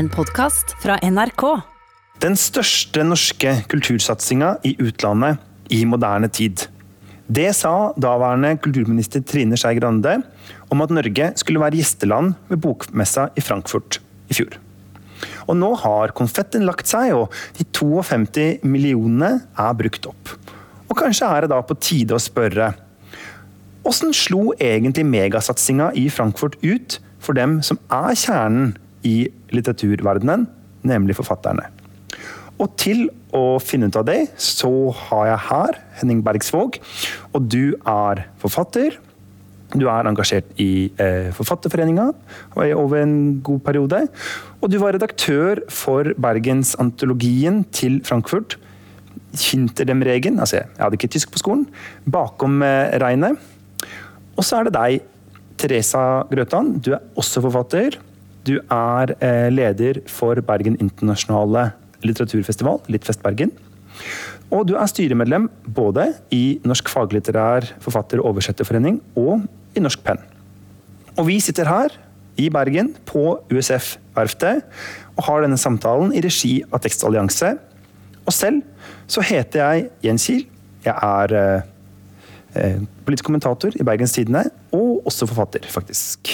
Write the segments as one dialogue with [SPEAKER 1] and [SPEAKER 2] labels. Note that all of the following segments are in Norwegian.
[SPEAKER 1] En podkast fra NRK.
[SPEAKER 2] Den største norske kultursatsinga i utlandet i moderne tid. Det sa daværende kulturminister Trine Skei Grande om at Norge skulle være gjesteland ved bokmessa i Frankfurt i fjor. Og nå har konfetten lagt seg, og de 52 millionene er brukt opp. Og kanskje er det da på tide å spørre Åssen slo egentlig megasatsinga i Frankfurt ut for dem som er kjernen i litteraturverdenen, nemlig forfatterne? Og til å finne ut av det, så har jeg her Henning Bergsvåg. Og du er forfatter. Du er engasjert i eh, Forfatterforeninga over en god periode. Og du var redaktør for Bergensantologien til Frankfurt. Hinter altså jeg hadde ikke tysk på skolen. Bakom eh, regnet. Og så er det deg, Teresa Grøtan. Du er også forfatter. Du er eh, leder for Bergen internasjonale litteraturfestival, Littfest Bergen. Og du er styremedlem både i Norsk faglitterær forfatter- og oversetterforening og i Norsk Penn. Og vi sitter her i Bergen, på USF-verftet, og har denne samtalen i regi av Tekstallianse. Og selv så heter jeg Jens Kiel. Jeg er eh, eh, politisk kommentator i Bergens Tidende, og også forfatter, faktisk.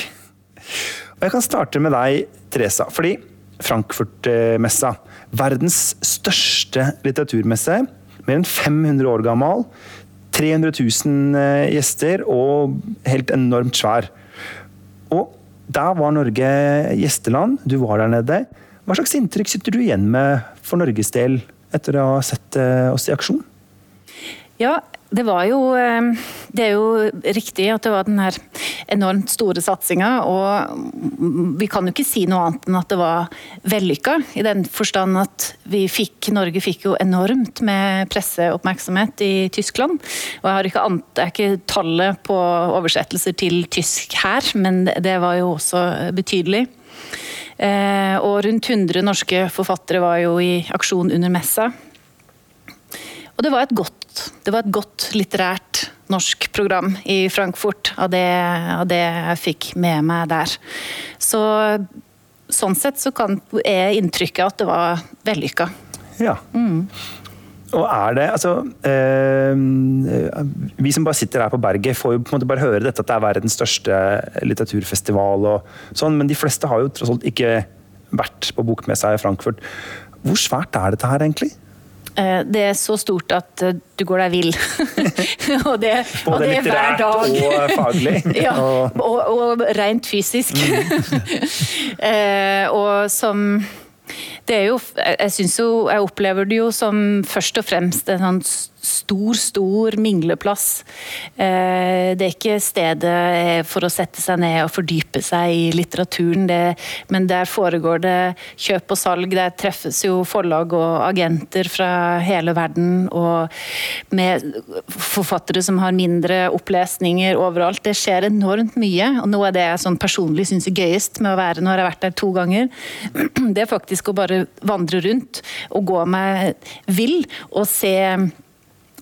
[SPEAKER 2] Og Jeg kan starte med deg, Teresa. fordi Frankfurt-messa, verdens største litteraturmesse, mer enn 500 år gammel, 300 000 eh, gjester og helt enormt svær. Og der var Norge gjesteland, du var der nede. Hva slags inntrykk sitter du igjen med for Norges del etter å ha sett eh, oss i aksjon?
[SPEAKER 3] Ja, det jo eh, Det er jo riktig at det var den her enormt store satsinga, og vi kan jo ikke si noe annet enn at det var vellykka. I den forstand at vi fikk, Norge fikk jo enormt med presseoppmerksomhet i Tyskland. Og jeg har ikke ant, jeg ikke tallet på oversettelser til tysk her, men det var jo også betydelig. Eh, og rundt 100 norske forfattere var jo i aksjon under messa. Og det var et godt det var et godt litterært norsk program i Frankfurt av det, av det jeg fikk med meg der. Så sånn sett så kan, er inntrykket at det var vellykka.
[SPEAKER 2] Ja. Mm. Og er det altså eh, Vi som bare sitter her på berget, får jo på en måte bare høre dette at det er verdens største litteraturfestival og sånn, men de fleste har jo tross alt ikke vært på bokmessa i Frankfurt. Hvor svært er dette her egentlig?
[SPEAKER 3] Eh, det er så stort at eh, du går deg vill.
[SPEAKER 2] og det, og det er hver dag. og faglig.
[SPEAKER 3] ja, og, og, rent fysisk. Mm. Eh, og som det er jo Jeg syns jo Jeg opplever det jo som først og fremst en sånn stor, stor mingleplass. Eh, det er ikke stedet for å sette seg ned og fordype seg i litteraturen, det, men der foregår det kjøp og salg. Der treffes jo forlag og agenter fra hele verden, og med forfattere som har mindre opplesninger overalt. Det skjer enormt mye, og noe av det jeg sånn personlig syns er gøyest med å være når jeg har vært der to ganger, det er faktisk å bare vandre rundt og gå meg vill og se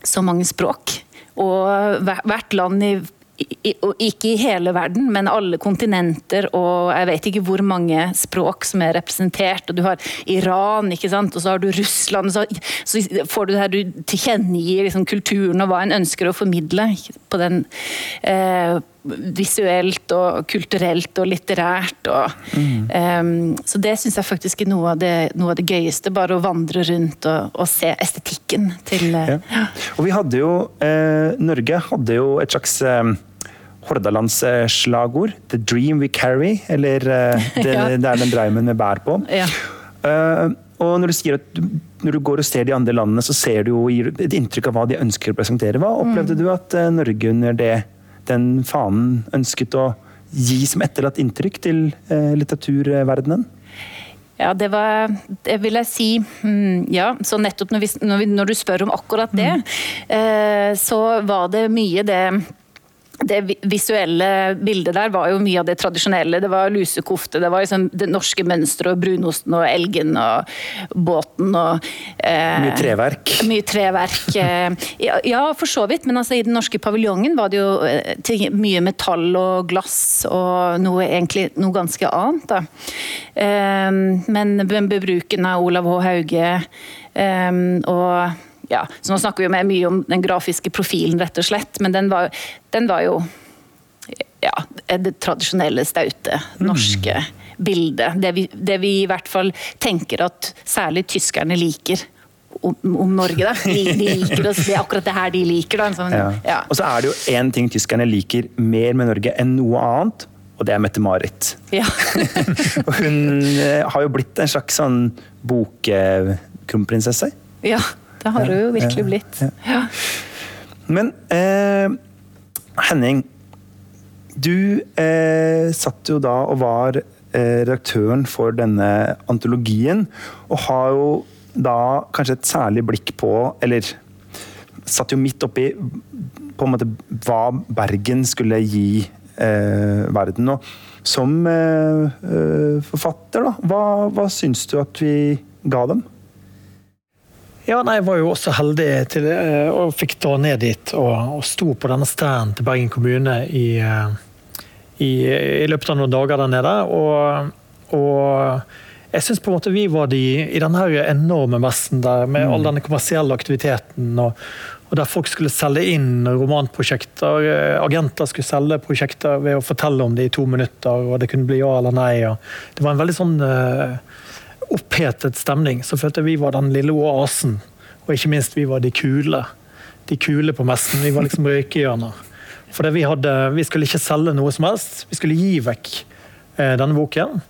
[SPEAKER 3] så mange språk. Og hvert land i ikke i hele verden, men alle kontinenter og jeg vet ikke hvor mange språk som er representert. og Du har Iran, ikke sant? og så har du Russland. Så, så får du det her du tilkjennegir liksom, kulturen og hva en ønsker å formidle på den eh, visuelt og kulturelt og litterært. Og, mm. um, så det syns jeg faktisk er noe av, det, noe av, det, gøyeste. Bare å vandre rundt og, og se estetikken til uh,
[SPEAKER 2] ja. Og vi hadde jo eh, Norge hadde jo et slags eh, Hordalandsslagord. 'The dream we carry', eller uh, det, ja. det, er den drømmen vi bærer på. Ja. Uh, og når du, sier at du, når du går og ser de andre landene, så ser du jo et inntrykk av hva de ønsker å presentere. Hva opplevde mm. du at Norge under det den fanen ønsket å gi som etterlatt inntrykk til eh, litteraturverdenen?
[SPEAKER 3] Ja, det var Det vil jeg si mm, Ja, så nettopp når, vi, når, vi, når, du spør om akkurat det, mm. eh, så var det mye det det visuelle bildet der var jo mye av det tradisjonelle. Det var lusekofte, det var liksom det norske mønsteret og brunosten og elgen og båten og
[SPEAKER 2] eh, Mye treverk.
[SPEAKER 3] Mye treverk. Eh, ja, for så vidt, men altså, i den norske paviljongen var det jo eh, ting, mye metall og glass og noe, egentlig, noe ganske annet. Eh, men bebruken av Olav H. Hauge eh, og ja, så Nå snakker vi mye om den grafiske profilen, rett og slett, men den var, den var jo ja, det tradisjonelle, staute norske mm. bildet. Det vi, det vi, i hvert fall tenker at særlig tyskerne liker. Om, om Norge, da. De, de, liker oss, det er akkurat det her de liker. Da. Sånn,
[SPEAKER 2] ja. Ja. Og så er det jo én ting tyskerne liker mer med Norge enn noe annet, og det er Mette-Marit.
[SPEAKER 3] Ja.
[SPEAKER 2] hun eh, har jo blitt en slags sånn bokkronprinsesse.
[SPEAKER 3] Ja. Det har det jo virkelig blitt. Ja.
[SPEAKER 2] Men eh, Henning, du eh, satt jo da og var eh, redaktøren for denne antologien, og har jo da kanskje et særlig blikk på Eller satt jo midt oppi på en måte hva Bergen skulle gi eh, verden. Og som eh, eh, forfatter, da, hva, hva syns du at vi ga dem?
[SPEAKER 4] Ja, nei, Jeg var jo også heldig til, uh, og fikk dra ned dit og, og sto på denne standen til Bergen kommune i, uh, i, i, løpet av noen dager der nede. Og, og jeg syns på en måte vi var de i denne enorme messen der med mm. all denne kommersielle aktiviteten. Og, og, der folk skulle selge inn romanprosjekter. Eh, agenter skulle selge prosjekter ved å fortelle om det i to minutter, og det kunne bli ja eller nei. det var en veldig sånn opphetet stemning, så følte jeg vi var den lille oasen. Og ikke minst vi var de kule. De kule på messen. Vi var liksom røykehjørner. For vi, hadde, vi skulle ikke selge noe som helst. Vi skulle gi vekk eh, denne boken.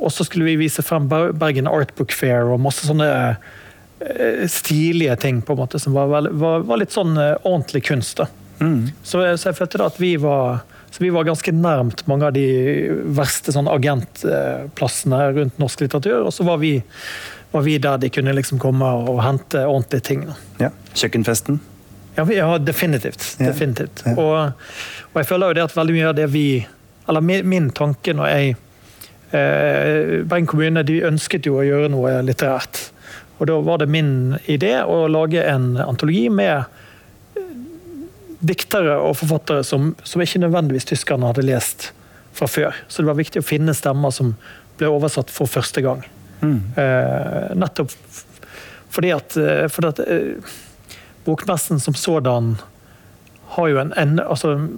[SPEAKER 4] Og så skulle vi vise frem Bergen Art Book Fair og masse sånne eh, stilige ting på en måte som var, var, var litt sånn eh, ordentlig kunst. Mm. Så, så, jeg følte da at vi var så vi var ganske nærmt mange av de verste sånn agentplassene rundt norsk litteratur. Og så var vi, var vi der de kunne liksom komme og hente ordentlige ting.
[SPEAKER 2] Ja. Kjøkkenfesten?
[SPEAKER 4] Ja, ja definitivt. Ja. definitivt. Og, og, jeg føler jo det at veldig mye av det vi Eller min, min tanke når jeg eh, Bergen kommune de ønsket jo å gjøre noe litterært. Og da var det min idé å lage en antologi med diktere og forfattere som, som ikke nødvendigvis tyskerne hadde lest fra før. Så det var viktig å finne stemmer som ble oversatt for første gang. Mm. Eh, nettopp fordi at, eh, fordi at eh, Bokmessen som sådan har jo en, en altså,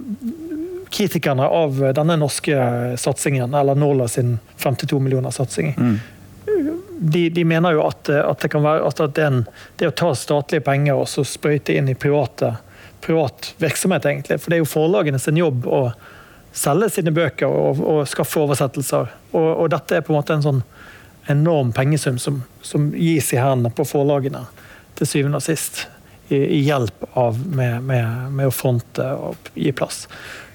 [SPEAKER 4] Kritikerne av denne norske satsingen, eller Norla sin 52 millioner satsing, mm. de, de, mener jo at, at, det kan være at det, en, det å ta statlige penger og så sprøyte inn i private privat virksomhet, egentlig. For det er jo forlagene sin jobb å selge sine bøker og, og skaffe oversettelser. Og, og, dette er på en måte en sånn enorm pengesum som, som gis i hendene på forlagene til syvende og sist. I, i hjelp av med, med, med, å fronte og gi plass.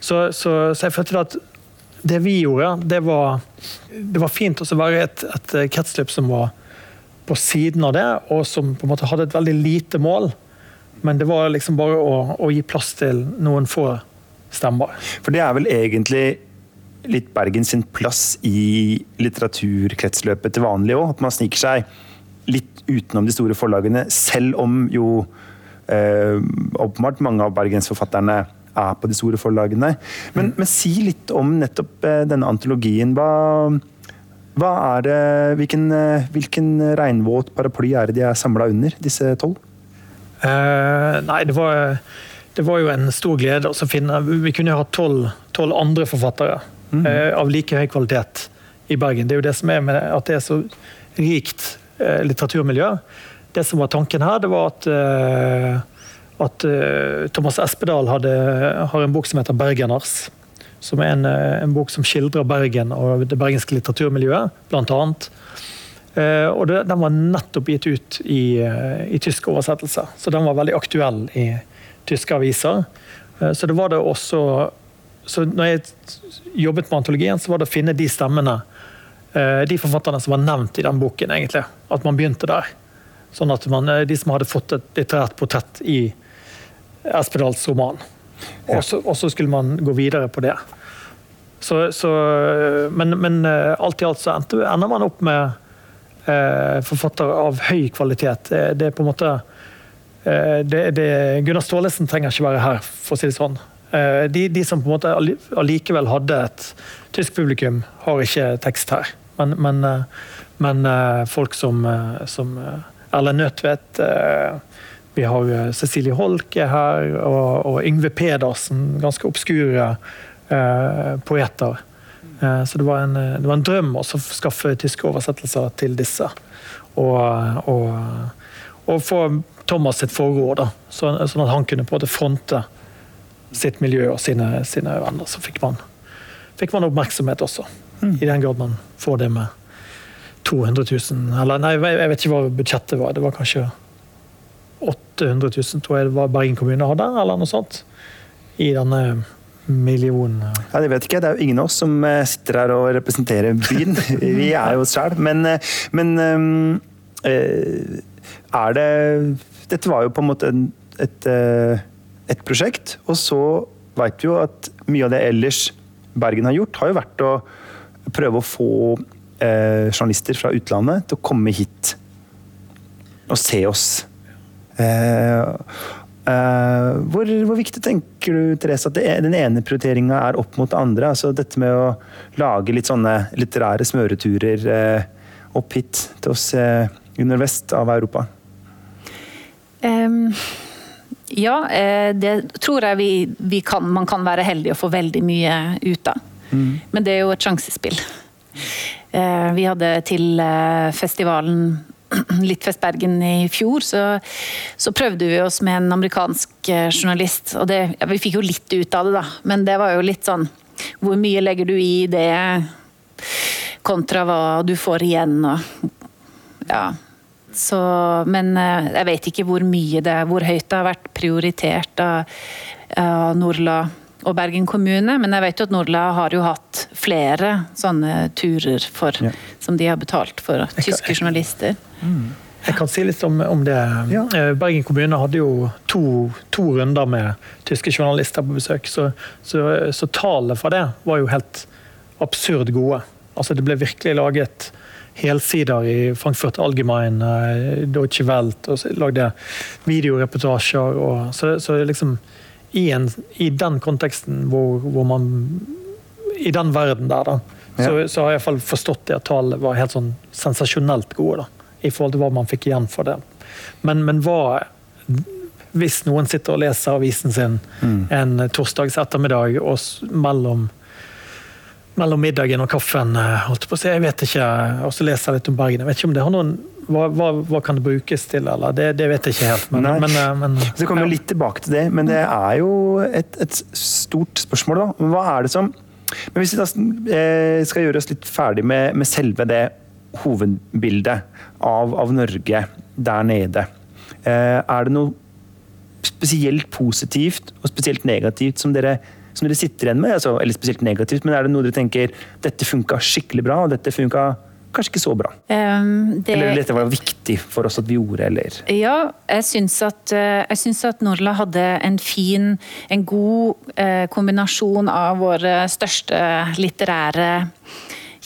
[SPEAKER 4] Så, så, så jeg følte at det vi gjorde, det var, det var fint å være et, et kretsløp som var på siden av det, og som på en måte hadde et veldig lite mål. Men det var liksom bare å, å gi plass til noen få stemmer.
[SPEAKER 2] For det er vel egentlig litt Bergen sin plass i litteraturkretsløpet til vanlig òg. At man sniker seg litt utenom de store forlagene, selv om jo eh, åpenbart mange av bergensforfatterne er på de store forlagene. Men, mm. men si litt om nettopp eh, denne antologien. Hva, hva er det, hvilken, eh, hvilken regnvåt paraply er det de er samla under, disse tolv?
[SPEAKER 4] Uh, nei, det var, det var, jo en stor glede å finne Vi kunne jo hatt tolv andre forfattere mm. uh, av like høy kvalitet i Bergen. Det er jo det som er med at det er så rikt uh, litteraturmiljø. Det som var tanken her, det var at, at Thomas Espedal hadde, har en bok som heter 'Bergeners'. Som er en, en bok som skildrer Bergen og det bergenske litteraturmiljøet, blant annet. Eh, og den var nettopp gitt ut i, eh, i tysk oversettelse, så den var veldig aktuell i tyske aviser. Eh, så det var det også så når jeg jobbet med antologien, så var det å finne de stemmene, de forfatterne som var nevnt i den boken, egentlig. At man begynte der. Sånn at man, De som hadde fått et litterært portrett i Espedals roman. Og så, skulle man gå videre på det. Så, så, men, men alt i alt så ender man opp med forfattere av høy kvalitet. Det, det, er på en måte eh, det, det, Gunnar Staalesen trenger ikke være her, for å si det sånn. Eh, de, de, som på en måte allikevel hadde et tysk publikum, har ikke tekst her. Men, men, eh, men eh, folk som, som Erlend Nødtvedt vi har Cecilie Holke her, og, og Yngve Pedersen. Ganske obskure eh, poeter. Eh, så det var, en, det var, en, drøm å skaffe tyske oversettelser til disse. Og, og, og få Thomas sitt da, sånn, sånn at han kunne på en måte fronte sitt miljø og sine, sine venner. Så fikk man, fikk man oppmerksomhet også, mm. i den grad man får det med 200 000 Eller nei, jeg vet ikke hva budsjettet var. Det var kanskje 800 000 tror jeg det var Bergen kommune hadde, eller noe sånt. I denne millionen.
[SPEAKER 2] Ja, det vet ikke jeg. Det er jo ingen av oss som eh, sitter her og representerer byen. Vi er jo oss sjøl. Men, eh, men, eh, er det Dette var jo på en måte et, et prosjekt, og så veit vi jo at mye av det ellers Bergen har gjort, har jo vært å prøve å få journalister fra utlandet til å komme hit og se oss. Uh, uh, hvor, hvor, viktig tenker du Therese, at det, den ene prioriteringa er opp mot det andre? altså Dette med å lage litt sånne litterære smøreturer uh, opp hit til oss under vest av Europa?
[SPEAKER 3] Um, ja, det tror jeg vi, vi, kan, man kan være heldig å få veldig mye ut av. Mm. Men det er jo et sjansespill. Vi hadde til festivalen Litfest Bergen i fjor, så, så, prøvde vi oss med en amerikansk eh, journalist. Og det, ja, vi fikk jo litt ut av det, da, men det var jo litt sånn Hvor mye legger du i det kontra hva du får igjen og Ja. Så, men eh, jeg vet ikke hvor mye det er, hvor høyt det har vært prioritert av, av Norla og Bergen kommune, men jeg vet jo at Nordla har jo hatt flere sånne turer for, ja. som de har betalt for tyske journalister.
[SPEAKER 4] Mm. Jeg kan si litt om, om det. Ja. Eh, Bergen kommune hadde jo to, to, runder med tyske journalister på besøk, så, så, så tallet fra det var jo helt absurd gode. Altså Det ble virkelig laget helsider i Frankfurt Allgemein, eh, Deutsche Welt, og lagde videoreportasjer. Og, så, så liksom i, en, i den konteksten hvor, hvor, man I den verden der, da. Ja. Så, så, har jeg iallfall forstått det at tallene var helt sånn sensasjonelt gode. da, I forhold til hva man fikk igjen for det. Men, men hva Hvis noen sitter og leser avisen sin mm. en torsdags ettermiddag og mellom mellom middagen og kaffen, eh, holdt på å si, jeg vet ikke, og så leser jeg litt om Bergen. Jeg vet ikke om det har noen hva, hva, hva, kan det brukes til, eller? Det, det vet jeg ikke helt. Men, men,
[SPEAKER 2] eh, men Så kommer vi litt tilbake til det, men det er jo et, et stort spørsmål, da. Hva er det som Men hvis vi da eh, skal gjøre oss litt ferdig med, med selve det hovedbildet av, av Norge der nede, eh, er det noe spesielt positivt og spesielt negativt som dere som dere sitter igjen med? Altså, eller spesielt negativt, men er det noe dere tenker dette funka skikkelig bra, og dette funka kanskje ikke så bra? Um, det, eller dette var viktig for oss at vi gjorde, eller?
[SPEAKER 3] Ja, jeg syns at, eh, jeg syns at Norla hadde en fin, en god eh, kombinasjon av våre største litterære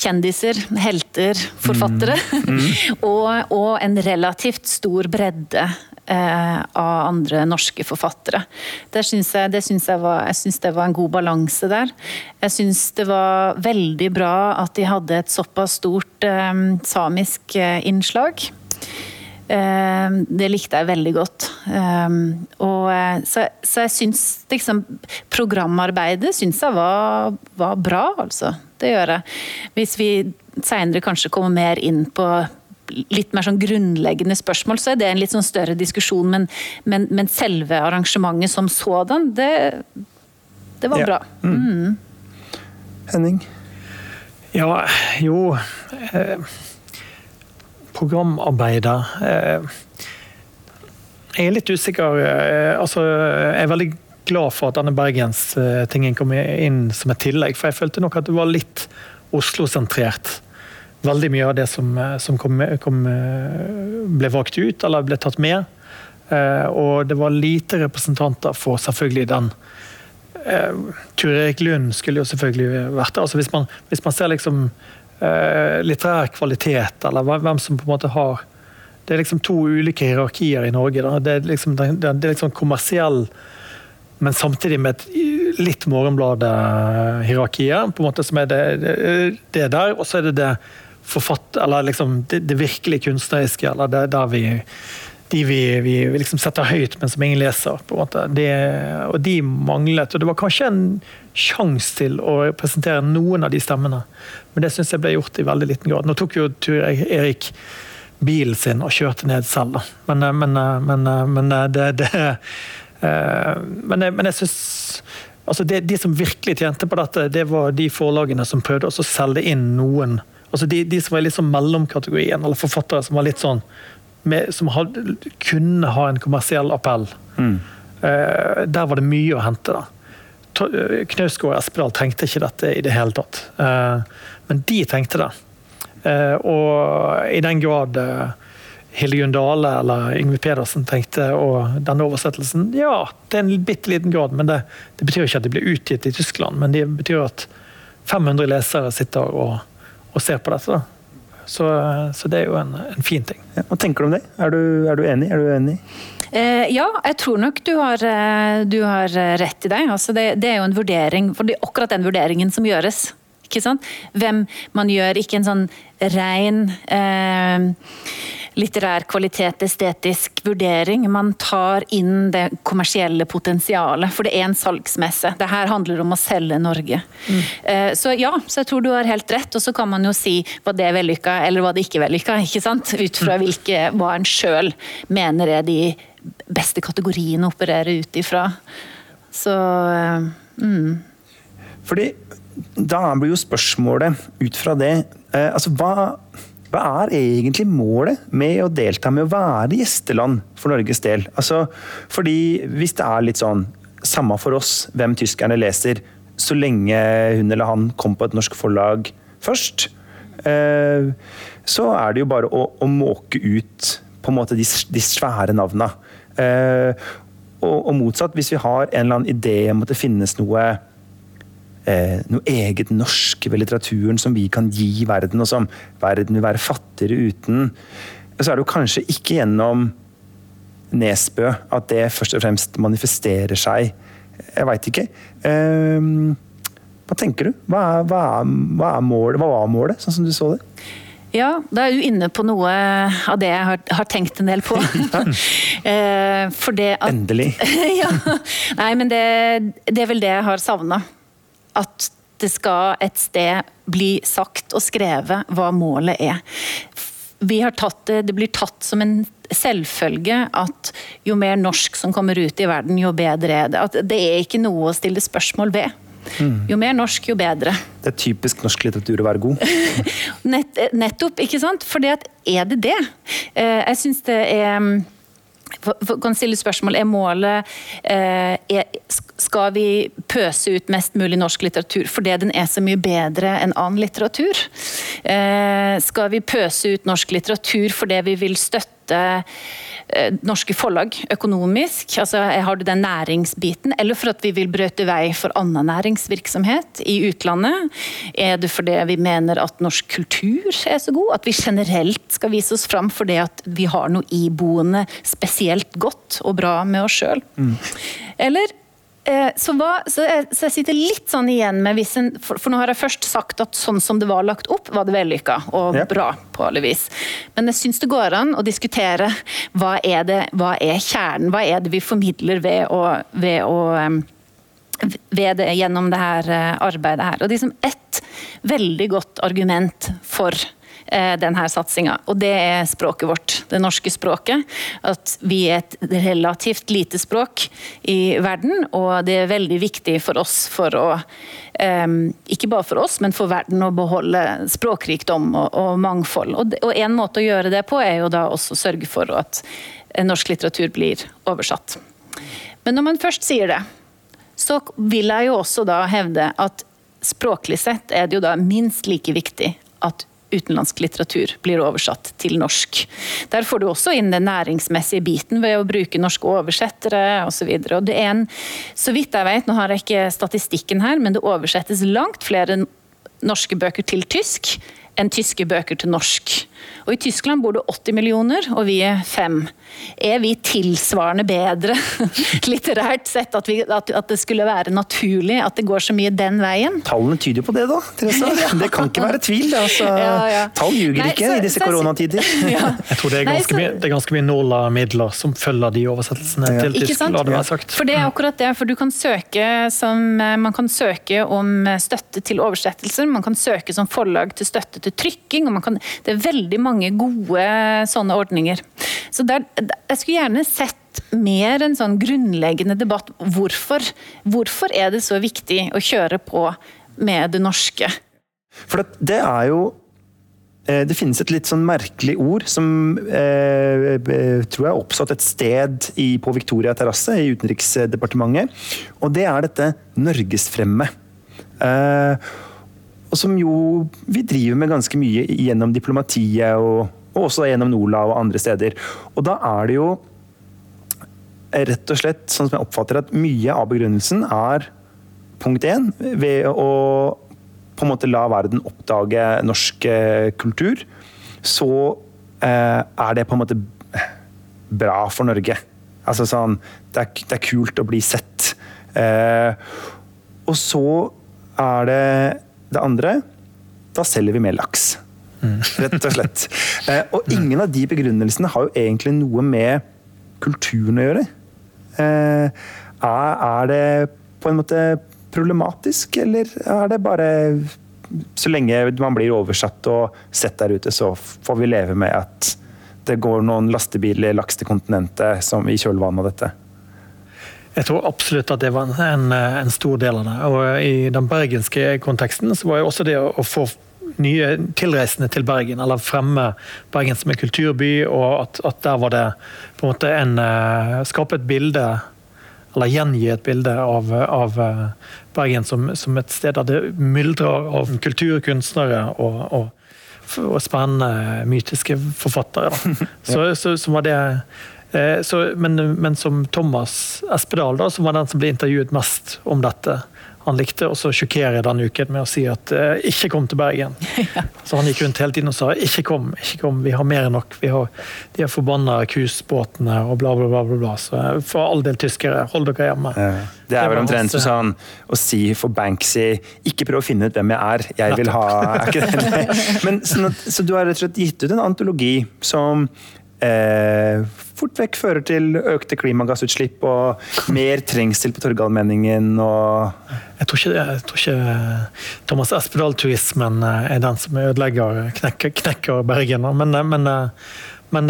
[SPEAKER 3] kjendiser, helter, forfattere. Mm. Mm. og, og, en relativt stor bredde eh, av andre norske forfattere. Det syns jeg, det syns jeg, var, jeg syns det var en god balanse der. Jeg syns det var veldig bra at de hadde et såpass stort eh, samisk eh, innslag. Eh, det likte jeg veldig godt. Eh, og, så, så, jeg syns liksom Programarbeidet syns jeg var, var, bra, altså. Det gjør jeg. Hvis vi seinere kanskje kommer mer inn på litt mer sånn grunnleggende spørsmål, så er det en litt sånn større diskusjon. Men, men, men selve arrangementet som sådan, det, det var ja. bra. Mm. Mm.
[SPEAKER 2] Henning?
[SPEAKER 4] Ja, jo eh, Programarbeider eh, Jeg er litt usikker. Eh, altså, jeg er veldig glad for at denne bergenstingen kom inn som et tillegg, for jeg følte nok at det var litt Oslo-sentrert veldig mye av det som, eh, som kom, kom, eh, ble valgt ut, eller ble tatt med. Eh, og det var lite representanter for selvfølgelig den Tur Erik Lund skulle jo selvfølgelig vært der. Altså hvis, man, hvis man ser liksom litterær kvalitet, eller hvem som på en måte har Det er liksom to ulike hierarkier i Norge. Det er liksom, det, det er liksom kommersiell, men samtidig med et litt Morgenbladet-hierarkiet, på en måte som er det, det der. Og så er det det forfatt, eller liksom det, det virkelig kunstneriske, eller det der vi de vi, vi, vi liksom setter høyt, men som ingen leser. på en måte. Det, og de manglet. Og det var kanskje en sjanse til å presentere noen av de stemmene, men det syns jeg ble gjort i veldig liten grad. Nå tok jo Tur Erik bilen sin og kjørte ned selv, da. Men, men, men, men det, det men, jeg, jeg synes altså det, De som virkelig tjente på dette, det var de forlagene som prøvde å selge inn noen altså de, de som var litt sånn mellomkategorien, eller forfattere som var litt sånn med, som hadde, kunne ha en kommersiell appell. Mm. Uh, der var det mye å hente. da. Eh, Knausgård og Espedal trengte ikke dette i det hele tatt. Uh, men de trengte det. Uh, og i den grad Hildegunn Dale eller Yngve Pedersen tenkte, og denne oversettelsen, ja, det er en bitte liten grad. Men det, det, betyr ikke at de blir utgitt i Tyskland, men det betyr at 500 lesere sitter og, og ser på dette. Så, så det er jo en, en fin ting.
[SPEAKER 2] Ja, hva tenker du om det? Er du, er du enig? Er du enig?
[SPEAKER 3] Eh, ja, jeg tror nok du har, eh, du har rett i det. Altså det. det. er jo en vurdering, for det er akkurat den vurderingen som gjøres. Ikke sant? Hvem man gjør, ikke en sånn ren eh, litterær kvalitet, estetisk vurdering. Man tar inn det kommersielle potensialet, for det er en salgsmesse. Det her handler om å selge Norge. Mm. Så ja, så jeg tror du har helt rett. Og så kan man jo si var det vellykka eller var det ikke vellykka, ikke sant? ut fra mm. hvilke, hva en sjøl mener er de beste kategoriene å operere ut ifra. Så eh, mm.
[SPEAKER 2] Fordi da blir jo spørsmålet ut fra det eh, Altså hva hva er egentlig målet med å delta med å være gjesteland for Norges del? Altså, fordi hvis det er litt sånn samme for oss hvem tyskerne leser, så lenge hun eller han kom på et norsk forlag først, eh, så er det jo bare å, å måke ut på en måte de, de svære navna. Eh, og, og, motsatt, hvis vi har en eller annen idé om at det finnes noe eh, noe eget norsk ved litteraturen som vi kan gi verden, og som verden vil være fattigere uten, så er det jo kanskje ikke gjennom Nesbø at det først og fremst manifesterer seg. Jeg veit ikke. Eh, hva tenker du? Hva, er, hva, er, hva, er målet, hva var målet, sånn som du så det?
[SPEAKER 3] Ja, da er du inne på noe av det jeg har, har tenkt en del på.
[SPEAKER 2] eh, at, Endelig.
[SPEAKER 3] ja, nei, men det, det, er vel det jeg har savna at det skal et sted bli sagt og skrevet hva målet er. Vi har tatt det, det blir tatt som en selvfølge at jo mer norsk som kommer ut i verden, jo bedre er det. At det er ikke noe å stille spørsmål ved. Mm. Jo mer norsk, jo bedre.
[SPEAKER 2] Det er typisk norsk litteratur å være god.
[SPEAKER 3] Nett, nettopp, ikke sant? For er det det? Eh, jeg syns det er kan stille spørsmål er målet eh, er, Skal vi pøse ut mest mulig norsk litteratur fordi den er så mye bedre enn annen litteratur? Eh, skal vi pøse ut norsk litteratur fordi vi vil støtte Eh, norske forlag økonomisk? Altså, har du den næringsbiten? Eller for at vi vil brøte vei for annen næringsvirksomhet i utlandet? Er det fordi vi mener at norsk kultur er så god? At vi generelt skal vise oss fram fordi at vi har noe iboende spesielt godt og bra med oss sjøl? Mm. Eller Eh, så, hva, så, jeg, så, jeg, sitter litt sånn igjen med hvis en, for, for, nå har jeg først sagt at sånn som det var lagt opp, var det vellykka og ja. bra på alle vis. Men jeg syns det går an å diskutere hva er, det, hva er kjernen, hva er det vi formidler ved å, ved å ved det, gjennom det her eh, arbeidet her. Og liksom Ett veldig godt argument for Eh, denne satsinga. Og det er språket vårt, det norske språket. At vi er et relativt lite språk i verden, og det er veldig viktig for oss for å Ikke bare for oss, men for verden å beholde språkrikdom og, og mangfold. Og, og en måte å gjøre det på er jo da også sørge for at norsk litteratur blir oversatt. Men når man først sier det, så vil jeg jo også da hevde at språklig sett er det jo da minst like viktig at utenlandsk litteratur blir oversatt til norsk. Der får du også inn den næringsmessige biten ved å bruke norske oversettere osv. Så vidt jeg vet, nå har jeg ikke statistikken her, men det oversettes langt flere norske bøker til tysk enn tyske bøker til norsk. Og I Tyskland bor det 80 millioner, og vi er fem. Er vi tilsvarende bedre litterært sett? At, vi, at, at, det skulle være naturlig at det går så mye den veien?
[SPEAKER 2] Tallene tyder på det, da. Teresa. Det kan ikke være tvil. Altså, ja, ja. Tall ljuger ikke så, i disse koronatider. Ja.
[SPEAKER 4] Jeg tror det er ganske, Nei, så, mye, det er ganske mye nåla-midler som følger de oversettelsene til tysk. La det være sagt.
[SPEAKER 3] For det er akkurat det. For du kan søke som, man kan søke om støtte til oversettelser, man kan søke som forlag til støtte til trykking. og kan, Det er veldig mange gode sånne ordninger. Så der, jeg skulle gjerne sett mer en sånn grunnleggende debatt. Hvorfor, hvorfor er det så viktig å kjøre på med det norske?
[SPEAKER 2] For det er jo eh, det finnes et litt sånn merkelig ord som eh, tror jeg er oppstått et sted i, på Victoria terrasse i Utenriksdepartementet. Og det er dette norgesfremme. Eh, og som jo vi driver med ganske mye gjennom diplomatiet og, og også gjennom NOLA og andre steder. Og da er det jo rett og slett, sånn som jeg oppfatter at mye av begrunnelsen er punkt én ved å på en måte la verden oppdage norsk eh, kultur, så eh, er det på en måte bra for Norge. Altså sånn Det er, det er kult å bli sett. Eh, og så er det det andre da selger vi mer laks. Rett og slett. Eh, og ingen av de begrunnelsene har jo egentlig noe med kulturen å gjøre. Eh, er det på en måte problematisk, eller er det bare så lenge man blir oversatt og sett der ute, så får vi leve med at det går noen lastebiler laks til kontinentet som i kjølvannet av dette?
[SPEAKER 4] Jeg tror absolutt at det var en, en, stor del av det. Og I den bergenske konteksten så var jo også det å, få nye tilreisende til Bergen, eller fremme Bergen som en kulturby, og at, at der var det på en måte en uh, Skape et bilde, eller gjengi et bilde av, av uh, Bergen som, som, et sted der det myldrer av kulturkunstnere og, og, og spennende mytiske forfattere. Så, så, så var det Eh, så, men, men, som Thomas Espedal, da, som var den som ble intervjuet mest om dette, han likte å sjokkere denne uken med å si at eh, 'ikke kom til Bergen'. Ja. Så han gikk rundt hele tiden og sa 'ikke kom, ikke kom, vi har mer enn nok'. Vi har de er forbanna cruisebåtene og bla, bla, bla. bla, bla. Så eh, for all del tyskere, hold dere hjemme. Ja.
[SPEAKER 2] Det er vel omtrent som sånn å si for Banksy 'ikke prøv å finne ut hvem jeg er, jeg vil ha' er ikke det? Men, så, så du har rett og slett gitt ut en antologi som eh, fort vekk fører til økte klimagassutslipp og mer trengsel på Torgallmenningen og
[SPEAKER 4] jeg tror, ikke, jeg tror ikke Thomas Espedal-turismen eh, er den som ødelegger, knekker, knekker Bergen. Men, eh, men, eh, men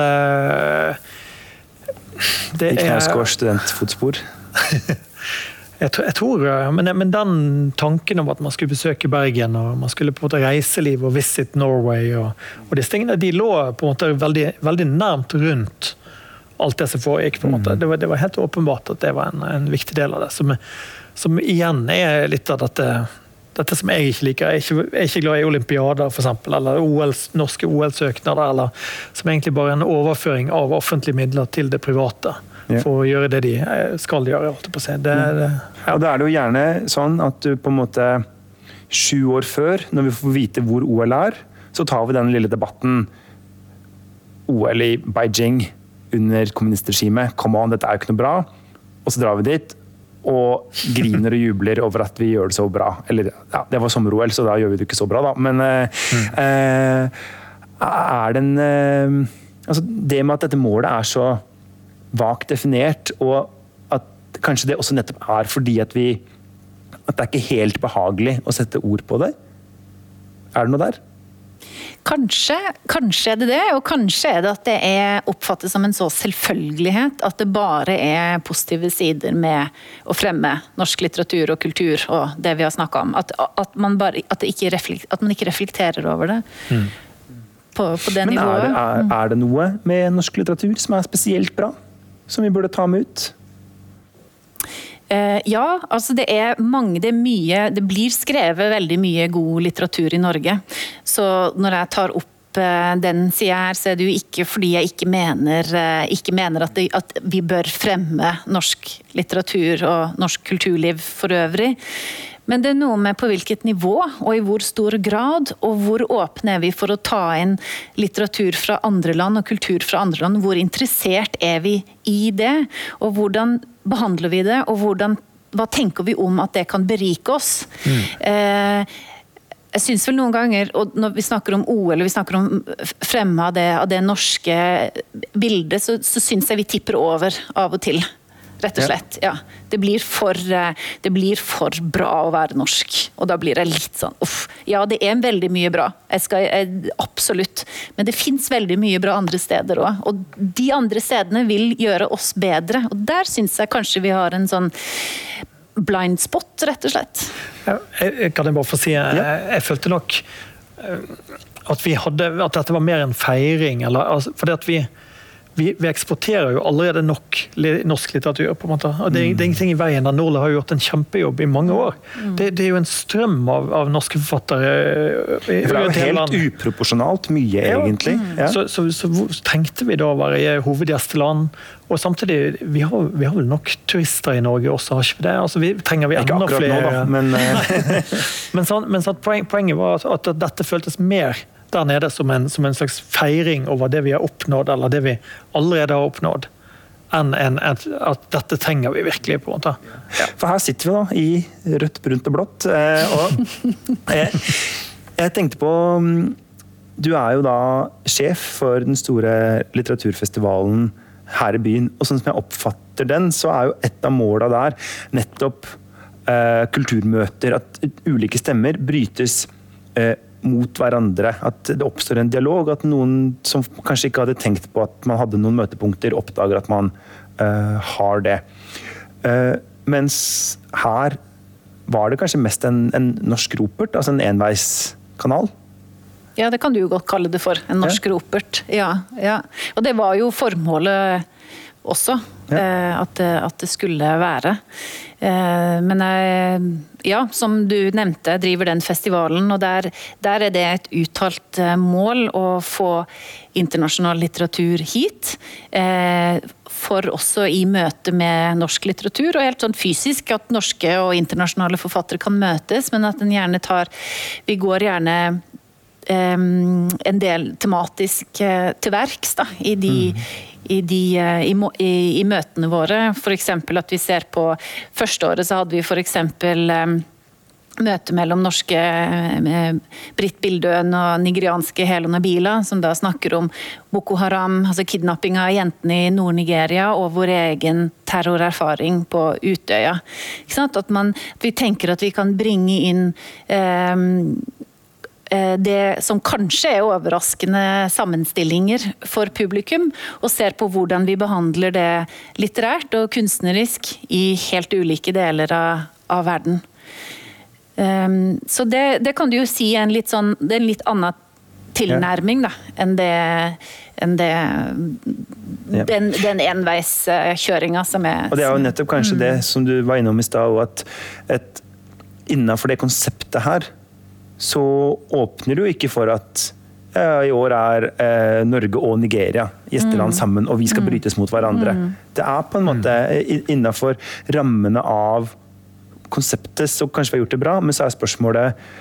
[SPEAKER 2] det er I Knausgårds studentfotspor?
[SPEAKER 4] Jeg, jeg tror, men, men, den tanken om at man skulle besøke Bergen og man skulle på en måte reiseliv og visit Norway og, og disse tingene, de lå på en måte veldig, veldig nærmt rundt alt det som foregikk. på en måte. Mm. Det var, det var helt åpenbart at det var en, en viktig del av det. Som, som, igjen er litt av dette dette som jeg ikke liker. Jeg er ikke, jeg er ikke glad i olympiader for eksempel, eller OL, norske OL-søknader. eller Som egentlig bare er en overføring av offentlige midler til det private Yeah. for å gjøre det de eh, skal gjøre. på seg. Det,
[SPEAKER 2] det, ja. Og da er det jo gjerne sånn at du på en måte sju år før, når vi får vite hvor OL er, så tar vi den lille debatten. OL i Beijing under kommunistregimet. Come on, dette er jo ikke noe bra. Og så drar vi dit og griner og jubler over at vi gjør det så bra. Eller ja, det var sommer-OL, så da gjør vi det ikke så bra, da. Men mm. er det en eh, Altså, det med at dette målet er så vagt definert, og at kanskje det også nettopp er fordi at vi At det er ikke helt behagelig å sette ord på det. Er det noe der?
[SPEAKER 3] Kanskje, kanskje er det det, og kanskje er det at det er oppfattet som en så selvfølgelighet at det bare er positive sider med å fremme norsk litteratur og kultur og det vi har snakka om. At, at, man bare, at, reflekter, at, man ikke reflekterer over det. Mm. På, på, det
[SPEAKER 2] Men
[SPEAKER 3] nivået.
[SPEAKER 2] Er det, er, er det noe med norsk litteratur som er spesielt bra? som vi burde ta med ut?
[SPEAKER 3] Eh, ja, altså det er mange, det er mye Det blir skrevet veldig mye god litteratur i Norge. Så når jeg tar opp eh, den sida her, så er det jo ikke fordi jeg ikke mener, eh, ikke mener at, det, at, vi bør fremme norsk litteratur og norsk kulturliv for øvrig. Men det er noe med på hvilket nivå og i hvor stor grad, og hvor åpne er vi for å ta inn litteratur fra andre land og kultur fra andre land. Hvor interessert er vi i det, og hvordan behandler vi det, og hvordan, hva tenker vi om at det kan berike oss? Mm. Eh, jeg synes vel noen ganger, og når vi snakker om OL eller vi snakker om fremme av det, av det norske bildet, så, så syns jeg vi tipper over av og til rett og slett. Ja. Det, blir for, eh, det blir for bra å være norsk. Og da blir jeg litt sånn uff. Ja, det er veldig mye bra. Jeg skal, jeg, absolutt. Men det fins veldig mye bra andre steder òg. Og de andre stedene vil gjøre oss bedre. Og der syns jeg kanskje vi har en sånn blind spot, rett og slett.
[SPEAKER 4] Jeg, kan jeg bare få si, jeg, jeg følte nok eh, at, vi hadde, at dette var mer en feiring. Eller, altså, fordi at vi vi, vi, eksporterer jo allerede nok norsk litteratur. på en måte. Og det, mm. det er ingenting i veien der Norle har gjort en kjempejobb i mange år. Mm. Det, det, er jo en strøm av, av norske forfattere.
[SPEAKER 2] I, det er jo helt uproporsjonalt mye, egentlig.
[SPEAKER 4] Mm. Ja. Så, så, så, så, trengte vi da å være hovedgjesteland. Og samtidig, vi har, vi har, vel nok turister i Norge også, har ikke vi det? Altså, vi, trenger vi enda flere? Nå, da, men, eh. men, sånn, men sånn, poen, poenget var at, at dette føltes mer der nede som en, som en, slags feiring over det vi har oppnådd, eller det vi allerede har oppnådd. Enn en, at, at dette trenger vi virkelig. på en måte.
[SPEAKER 2] Ja. For her sitter vi da, i rødt, brunt og blått. Eh, og jeg, jeg tenkte på mm, Du er jo da sjef for den store litteraturfestivalen her i byen. Og sånn som jeg oppfatter den, så er jo et av måla der nettopp eh, kulturmøter. At ulike stemmer brytes eh, mot hverandre. At det oppstår en dialog. At noen som kanskje ikke hadde tenkt på at man hadde noen møtepunkter, oppdager at man uh, har det. Uh, mens her var det kanskje mest en, en norsk ropert, altså en enveiskanal.
[SPEAKER 3] Ja, det kan du jo godt kalle det for. En norsk ja. ropert. Ja, ja. Og det var jo formålet også. Ja. Eh, at, at, det skulle være. Eh, men jeg, ja, som du nevnte, jeg driver den festivalen, og der, der, er det et uttalt eh, mål å få internasjonal litteratur hit. For også i møte med norsk litteratur, og helt sånn fysisk at norske og internasjonale forfattere kan møtes, men at en gjerne tar Vi går gjerne en del tematisk til verks i de mm i, de, eh, i, i, i møtene våre. F.eks. at vi ser på Første året så hadde vi f.eks. Um, møte mellom norske eh, Britt Bildøen og nigerianske Helon Abila, som da snakker om Boko Haram, altså kidnapping av jentene i Nord-Nigeria, og vår egen terrorerfaring på Utøya. At, man, at vi tenker at vi kan bringe inn eh, Eh, det som kanskje er overraskende sammenstillinger for publikum, og ser på hvordan vi behandler det litterært og kunstnerisk i helt ulike deler av, av verden. Um, så det, det, kan du jo si er en litt, sånn, det er en litt annen tilnærming da, enn det, enn det ja. den, den enveiskjøringa som er
[SPEAKER 2] Og Det er jo nettopp kanskje mm. det som du var innom i stad, at et, innenfor det konseptet her, så åpner det jo ikke for at i år er eh, Norge og Nigeria gjesteland mm. sammen, og vi skal mm. brytes mot hverandre. Mm. Det er på en måte innafor rammene av konseptet så kanskje vi har gjort det bra, men så er spørsmålet eh,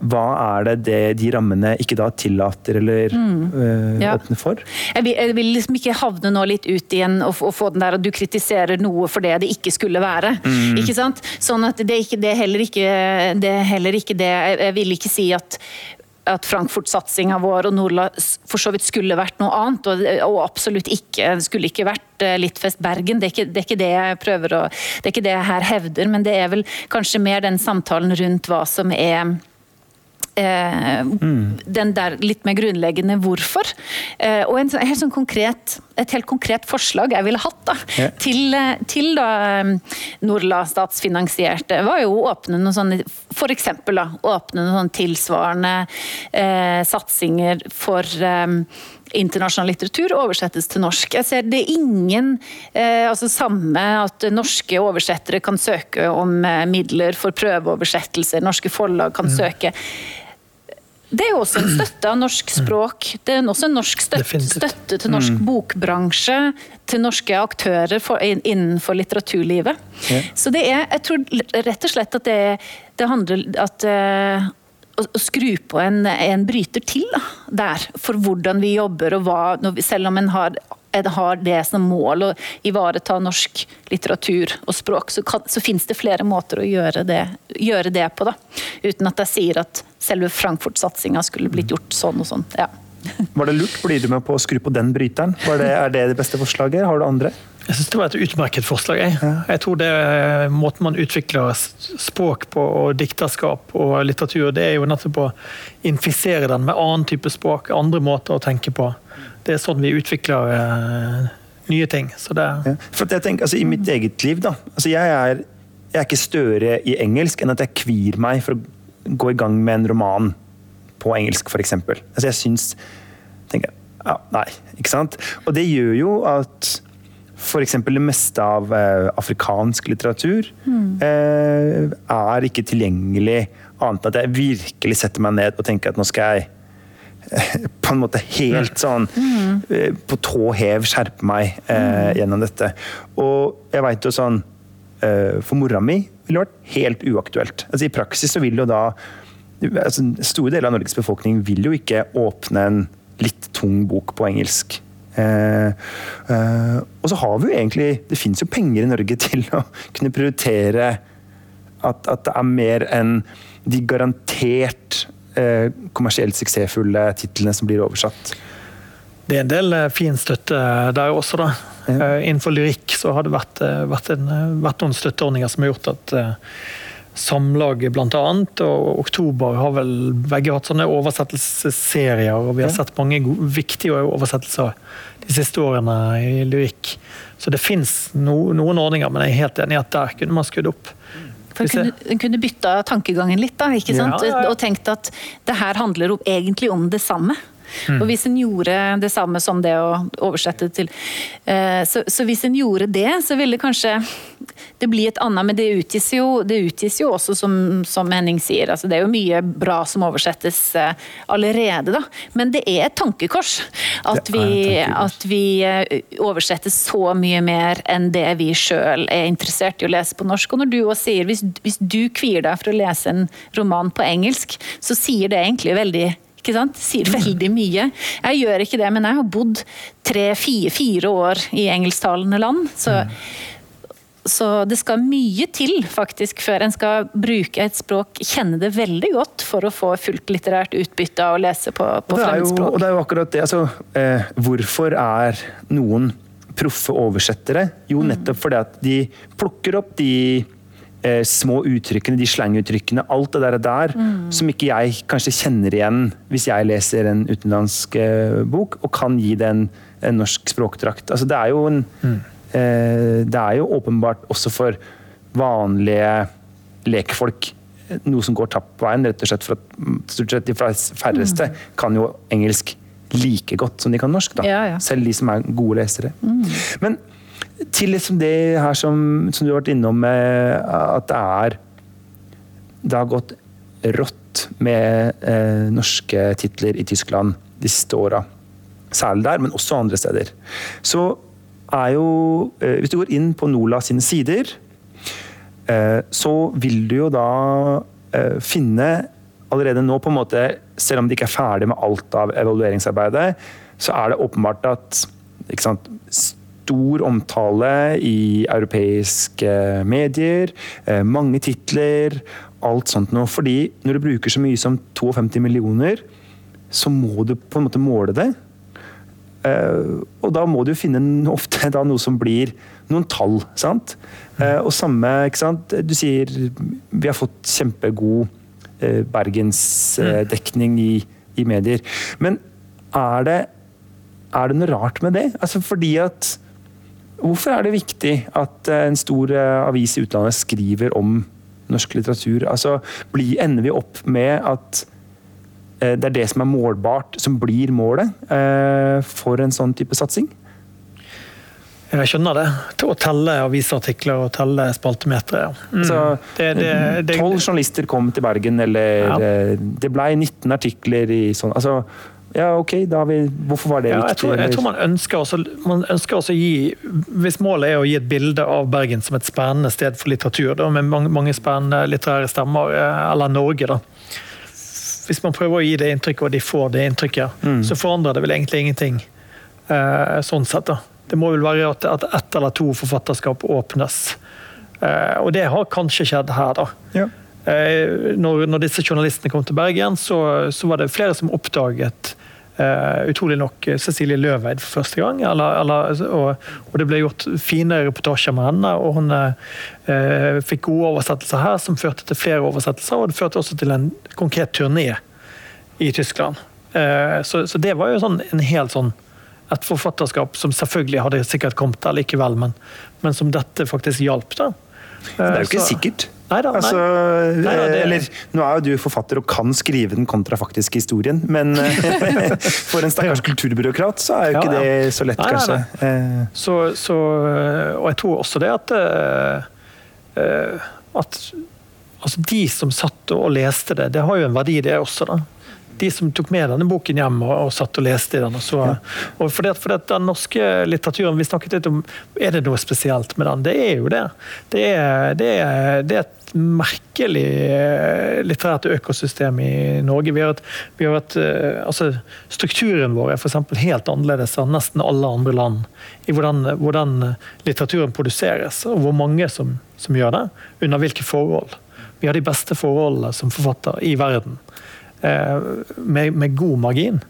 [SPEAKER 2] hva er det, det de rammene ikke da tillater eller mm. øh, ja. åpner for?
[SPEAKER 3] Jeg vil, jeg vil, liksom ikke havne nå litt ut igjen og, og, få den der at du kritiserer noe for det det ikke skulle være. Mm. Ikke sant? Sånn at det, ikke, det, er heller ikke, det er heller ikke det Jeg vil ikke si at at Frankfurt-satsinga vår og Nordla for så vidt skulle vært noe annet, og, og absolutt ikke. Skulle ikke vært Litfest Littfest Bergen, det er, ikke, det er, ikke, det jeg prøver å Det er ikke det jeg her hevder, men det er vel kanskje mer den samtalen rundt hva som er Eh, mm. Den der litt mer grunnleggende hvorfor. Eh, og en, helt sånn konkret et helt konkret forslag jeg ville hatt da,
[SPEAKER 2] yeah.
[SPEAKER 3] til, eh, til da, eh, Norla statsfinansierte, var jo å åpne noen sånne For eksempel da, åpne noen sånne tilsvarende eh, satsinger for internasjonal litteratur oversettes til norsk. Jeg ser det er ingen eh, altså Samme at norske oversettere kan søke om eh, midler for prøveoversettelser, norske forlag kan søke. Det er jo også en støtte av norsk språk. Det er også en norsk støtte, støtte til norsk bokbransje, til norske aktører for, innenfor litteraturlivet.
[SPEAKER 2] Ja.
[SPEAKER 3] Så det er, jeg tror rett og slett at det, det handler at uh, å, skru på en, en bryter til da, der, for hvordan vi jobber og hva vi, Selv om en har, en har det som mål å ivareta norsk litteratur og språk, så, kan, så finnes det flere måter å gjøre det, gjøre det på. da, Uten at jeg sier at selve Frankfurt-satsinga skulle blitt gjort sånn og sånn. ja.
[SPEAKER 2] Var det lurt? Blir du med på å skru på den bryteren? Var det, er det det beste forslaget? Har du andre?
[SPEAKER 4] Jeg synes det var et utmerket forslag. Jeg, jeg tror det er måten man utvikler språk på, og dikterskap og litteratur, det er jo nettopp å infisere den med annen type språk, andre måter å tenke på. Det er sånn vi utvikler eh, nye ting. Så det,
[SPEAKER 2] Ja. For jeg tenker, altså, I mitt eget liv, da. Altså, jeg, er, jeg er ikke større i engelsk enn at jeg kvir meg for å gå i gang med en roman på engelsk, f.eks. Altså, jeg syns tenker, ja, Nei, ikke sant? Og det gjør jo at f.eks. det meste av eh, afrikansk litteratur eh, er ikke tilgjengelig annet enn at jeg virkelig setter meg ned og tenker at nå skal jeg eh, på en måte helt sånn mm. på tå hev skjerpe meg eh, gjennom dette. Og jeg veit jo sånn eh, For mora mi ville vært helt uaktuelt. Altså I praksis så vil jo da altså, Store deler av Norges befolkning vil jo ikke åpne en litt tung bok på engelsk. Eh, eh, og så har vi jo egentlig Det fins jo penger i Norge til å kunne prioritere at, at det er mer enn de garantert eh, kommersielt suksessfulle titlene som blir oversatt.
[SPEAKER 4] det er en del eh, fin støtte der også, da.
[SPEAKER 2] Ja.
[SPEAKER 4] Eh, Innenfor lyrikk så har det vært, eh, vært, en, eh, vært noen støtteordninger som har gjort at Samlaget bl.a. og Oktober har vel begge hatt sånne oversettelsesserier. og Vi har sett mange go- viktige oversettelser de siste årene i lyrikk. Så det fins no, noen ordninger, men jeg er helt enig i at der kunne man skrudd opp.
[SPEAKER 3] For
[SPEAKER 4] Hvis
[SPEAKER 3] kunne, kunne bytta tankegangen litt, da, ikke sant?
[SPEAKER 4] Ja, ja,
[SPEAKER 3] og tenkt at det her handler om, egentlig om det samme.
[SPEAKER 4] Mm.
[SPEAKER 3] Og hvis en gjorde det samme som det å oversette til eh, så, så hvis en gjorde det, så ville kanskje det bli et annet Men det utgis jo, det utgis jo også, som, som Henning sier, altså det er jo mye bra som oversettes eh, allerede, da. Men det er et tankekors at vi, at vi eh, oversetter så mye mer enn det vi sjøl er interessert i å lese på norsk. Og når du også sier, hvis, hvis du kvier deg for å lese en roman på engelsk, så sier det egentlig veldig ikke sant? Sier veldig mye. Jeg gjør ikke det, men jeg har bodd tre-fire fire år i engelsktalende land. Så, så det skal mye til faktisk før en skal bruke et språk, kjenne det veldig godt for å få fullt litterært utbytte av å lese på, på fremmedspråk.
[SPEAKER 2] og det er jo akkurat det. Altså, eh, hvorfor er noen proffe oversettere? Jo, nettopp fordi at de plukker opp de eh, små uttrykkene, de slanguttrykkene, alt det der, der som ikke jeg kanskje kjenner igjen hvis jeg leser en utenlandsk eh, bok, og kan gi det en, en norsk språkdrakt. Altså, det er jo en eh, Det er jo åpenbart også for vanlige lekfolk noe som går tapt på veien, rett og slett for at mm, stort sett de færreste færreste kan jo engelsk like godt som de kan norsk. Da.
[SPEAKER 3] Ja, ja.
[SPEAKER 2] Selv de som er gode lesere. Men til liksom det her som, som du har vært innom, med at det er Det har gått rått med eh, norske titler i Tyskland de siste åra. Særlig der, men også andre steder. Så er jo eh, Hvis du går inn på Nola sine sider, eh, så vil du jo da eh, finne allerede nå, på en måte, selv om de ikke er ferdig med alt av evalueringsarbeidet, så er det åpenbart at ikke sant, stor omtale i europeiske medier, eh, mange titler, alt sånt noe. Fordi når du bruker så mye som 52 millioner, så må du på en måte måle det. Eh, og da må du finne ofte noe som blir noen tall. sant? Eh, og samme, ikke sant? Du sier vi har fått kjempegod bergensdekning i, i medier. Men er det er det noe rart med det? Altså fordi at Hvorfor er det viktig at eh, en stor eh, avis i utlandet skriver om norsk litteratur? Altså, blir, ender vi opp med at eh, det er det som er målbart, som blir målet for en sånn type satsing?
[SPEAKER 4] Jeg skjønner det. Å telle avisartikler og telle spaltemetere.
[SPEAKER 2] Mm. Tolv journalister kom til Bergen, eller ja. det ble 19 artikler i sånn altså, ja, ok, vi, Hvorfor var det ja,
[SPEAKER 4] viktig? Jeg tror, jeg tror man, ønsker også, man ønsker også å gi Hvis målet er å gi et bilde av Bergen som et spennende sted for litteratur, da, med mange, mange, spennende litterære stemmer, eh, eller Norge, da. Hvis man prøver å gi det inntrykket, og de får det inntrykket, mm. så forandrer det vel egentlig ingenting. Eh, sånn sett, da. Det må vel være at, at ett eller to forfatterskap åpnes. Eh, og det har kanskje skjedd her, da. Ja. Eh, når, når, disse journalistene kom til Bergen, så, så var det flere som oppdaget Uh, utrolig nok Cecilie Løveid for første gang. Eller, eller, og, og, det ble gjort fine reportasjer med henne. Og hun uh, fikk gode oversettelser her, som førte til flere oversettelser. Og det førte også til en konkret turné i Tyskland. Uh, så, så, det var jo sånn, en helt sånn et forfatterskap som selvfølgelig hadde sikkert kommet der likevel, men, men som dette faktisk hjalp. da.
[SPEAKER 2] det er jo ikke så, sikkert.
[SPEAKER 4] Neida, nei.
[SPEAKER 2] nei Neida, det... Eh, eller, nå er jo du forfatter og kan skrive den kontrafaktiske historien, men eh, for en stakkars kulturbyråkrat så er jo ikke ja, ja. det så lett, nei, kanskje. Nei,
[SPEAKER 4] eh. så, så, og jeg tror også det at, at altså De som satt og leste det, det har jo en verdi, det også. da de som tok med denne boken hjem og, og satt og leste i den. Og så, og for, det, for det, Den norske litteraturen vi snakket litt om, Er det noe spesielt med den? Det er jo det. Det er, det er, det er et merkelig eh, litterært økosystem i Norge. Vi har et, vi har et eh, altså, strukturen vår er f.eks. helt annerledes enn nesten alle andre land. I hvordan, hvordan litteraturen produseres, og hvor mange som, som gjør det. Under hvilke forhold. Vi har de beste forholdene som forfatter i verden. Eh, med, med, god margin.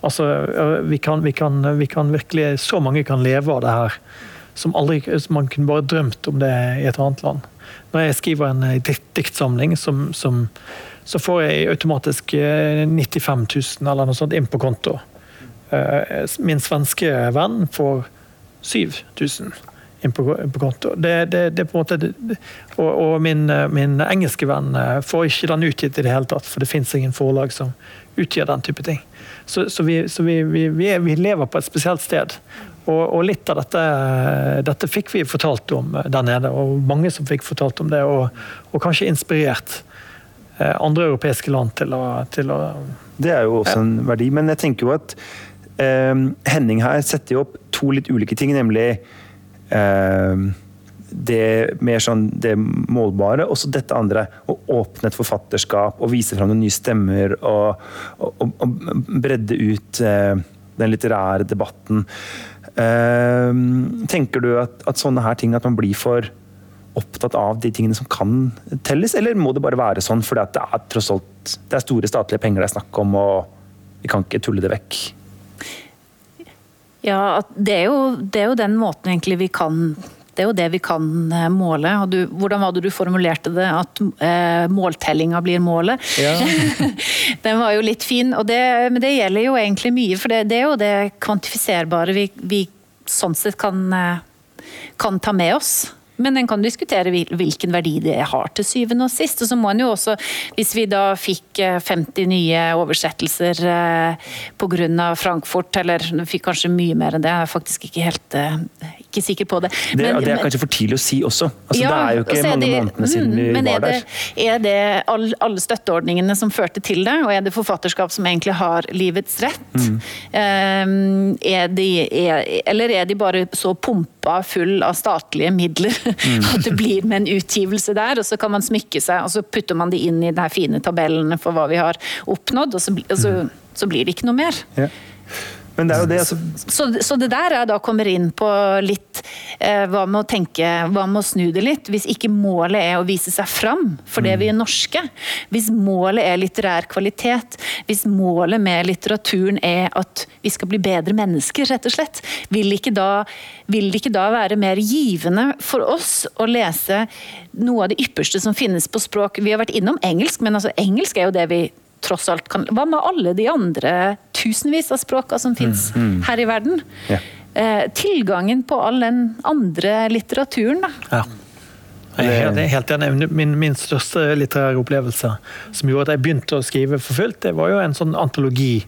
[SPEAKER 4] Altså, vi kan, vi, kan, vi kan, virkelig Så mange kan leve av det her. Som aldri, man kunne bare drømt om det i et annet land. Når jeg skriver en eh, diktsamling, som, som, så får jeg automatisk 95 eh, 000 eller noe sånt inn på konto. Min svenske venn får 7000 inn på, på konto. Det, det, det, på en måte, og, og min, min, engelske venn eh, får ikke den utgitt i det hele tatt, for det fins ingen forlag som utgir den type ting. Så, så, vi, så vi, vi, er, vi, lever på et spesielt sted. Og, og litt av dette, dette, fikk vi fortalt om der nede, og mange som fikk fortalt om det, og, og kanskje inspirert eh, andre europeiske land til å, til å,
[SPEAKER 2] Det er jo også en verdi, men jeg tenker jo at eh, Henning her setter jo opp to litt ulike ting, nemlig det mer sånn det målbare, og så dette andre. Å åpne et forfatterskap og vise fram noen nye stemmer. Og, og, og bredde ut eh, den litterære debatten. Eh, tenker du at, at, sånne her ting, at man blir for opptatt av de tingene som kan telles, eller må det bare være sånn fordi det er tross alt det er store statlige penger det er snakk om, og vi kan ikke tulle det vekk?
[SPEAKER 3] Ja, det er, jo, det er jo den måten egentlig vi kan det er jo det vi kan eh, måle. Du, hvordan var det du formulerte det? At eh, måltellinga blir målet? Ja. Den var jo litt fin. Det, men det gjelder jo egentlig mye. For det, det er jo det kvantifiserbare vi, vi sånn sett kan, eh, kan ta med oss. Men en kan diskutere hvilken verdi det har til syvende og sist. Og så må en jo også, hvis vi da fikk 50 eh, nye oversettelser eh, pga. Frankfurt, eller vi fikk kanskje mye mer enn det, jeg er faktisk ikke helt eh, ikke sikker på det.
[SPEAKER 2] Det, men, det er kanskje for tidlig å si også. Altså, ja, det er jo ikke mange det, månedene siden vi
[SPEAKER 3] mm,
[SPEAKER 2] var der.
[SPEAKER 3] Er det alle, alle støtteordningene som førte til det, og er det forfatterskap som egentlig har livets rett? Mm. Um, er de, er, eller er de bare så pumpa full av statlige midler mm. at det blir med en utgivelse der, og så kan man smykke seg, og så putter man det inn i de her fine tabellene for hva vi har oppnådd, og så, og så, så blir det ikke noe mer. Ja.
[SPEAKER 2] Men det er jo det, altså.
[SPEAKER 3] så, så, det der er da kommer inn på litt eh, hva med å tenke, hva med å snu det litt? Hvis ikke målet er å vise seg fram for det vi er norske, hvis målet er litterær kvalitet, hvis målet med litteraturen er at vi skal bli bedre mennesker, rett og slett, vil, ikke da, vil det ikke da være mer givende for oss å lese noe av det ypperste som finnes på språk? Vi har vært innom engelsk, men altså engelsk er jo det vi tross alt kan Hva med alle de andre tusenvis av språka som fins her i verden?
[SPEAKER 2] Ja.
[SPEAKER 3] Eh, tilgangen på all den andre litteraturen, da.
[SPEAKER 4] Ja. Jeg er helt, enig. Min, min største litterære opplevelse som gjorde at jeg begynte å skrive for fullt, det var jo en sånn antologi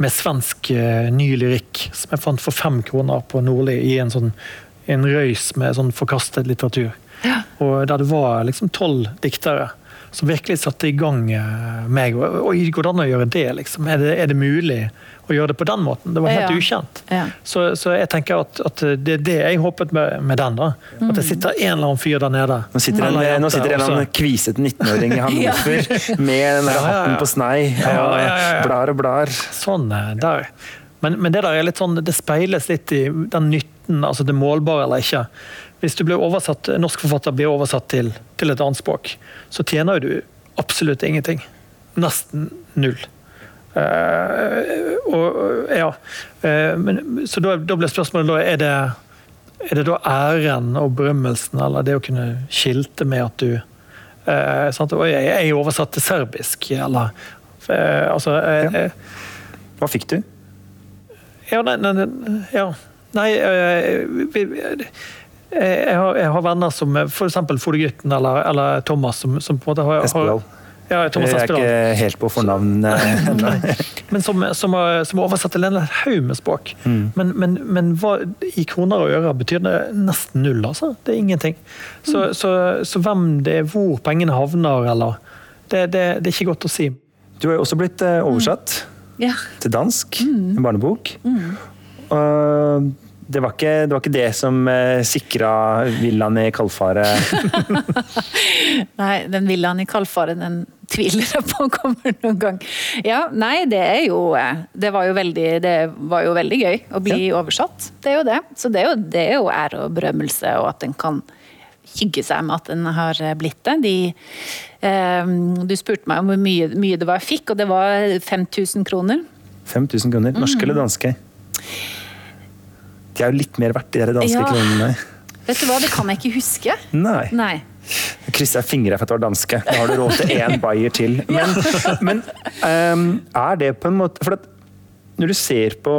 [SPEAKER 4] med svensk eh, ny lyrikk som jeg fant for fem kroner på Nordli i en sånn en røys med sånn forkastet litteratur. Og Der det var liksom tolv diktere som virkelig satte i gang eh, meg. Og, går det an å gjøre det? liksom? Er det, er det mulig å gjøre det på den måten? Det var helt
[SPEAKER 3] Ja.
[SPEAKER 4] ukjent.
[SPEAKER 3] Ja.
[SPEAKER 4] Så, så jeg tenker at, at det er det jeg håpet med, med den. da. At det sitter en eller annen fyr der nede.
[SPEAKER 2] Nå sitter, en,
[SPEAKER 4] Eller
[SPEAKER 2] nå sitter en eller annen kvisete 19-åring i Hannover med den der
[SPEAKER 4] Ja, ja, ja.
[SPEAKER 2] hatten på snei og
[SPEAKER 4] Ja, ja, ja, ja.
[SPEAKER 2] blar og blar.
[SPEAKER 4] Sånn eh, der. Men, men det der er litt sånn, det speiles litt i den nytten, altså det målbare eller ikke. Hvis du blir oversatt, en norsk forfatter blir oversatt til, til et annet språk, så tjener du absolutt ingenting. Nesten null. Uh, og, ja. Uh, men, så da, da blir spørsmålet da, er det, er det da æren og berømmelsen, eller det å kunne skilte med at du uh, sant? Og jeg er oversatt til serbisk, eller altså eh,
[SPEAKER 2] Hva fikk du?
[SPEAKER 4] ja, nei, nei, ja. nei jeg, har, jeg har venner som f.eks. Frode Grytten eller, eller Thomas, som, som på en måte har,
[SPEAKER 2] Espedal.
[SPEAKER 4] har ja, Thomas
[SPEAKER 2] Jeg er ikke helt på fornavn eh.
[SPEAKER 4] Men som, som, har, som har oversatt til en haug med språk. Men, men, men hva, i kroner og øre betyr det nesten null, altså. Det er ingenting. Så, så, så hvem det er, hvor pengene havner, eller det, det, det er ikke godt å si.
[SPEAKER 2] Du har jo også blitt oversatt oversatt
[SPEAKER 3] yeah.
[SPEAKER 2] til dansk, en barnebok. Og det var, ikke, det var ikke det som eh, sikra villaen i Kalfaret.
[SPEAKER 3] Nei, den villaen i Kalfaret, den tviler jeg på kommer noen gang. Ja, nei, det er jo eh, Det var jo veldig, det var jo veldig gøy å bli oversatt. Det er jo det. Så det er jo, det er jo ære og berømmelse, og at en kan hygge seg med at en har blitt det. De, eh, du spurte meg om hvor mye, mye det var jeg fikk, og det var 5000 kroner.
[SPEAKER 2] 5000 kroner. Norske eller danske? De er jo litt mer verdt, de der danske
[SPEAKER 3] Ja.
[SPEAKER 2] kronene.
[SPEAKER 3] Vet du hva, det kan jeg ikke huske.
[SPEAKER 2] Nei.
[SPEAKER 3] Nei.
[SPEAKER 2] Jeg krysser fingra for at det var danske. Da har du råd til én bayer til. Men, men um, er det på en måte For at når du ser på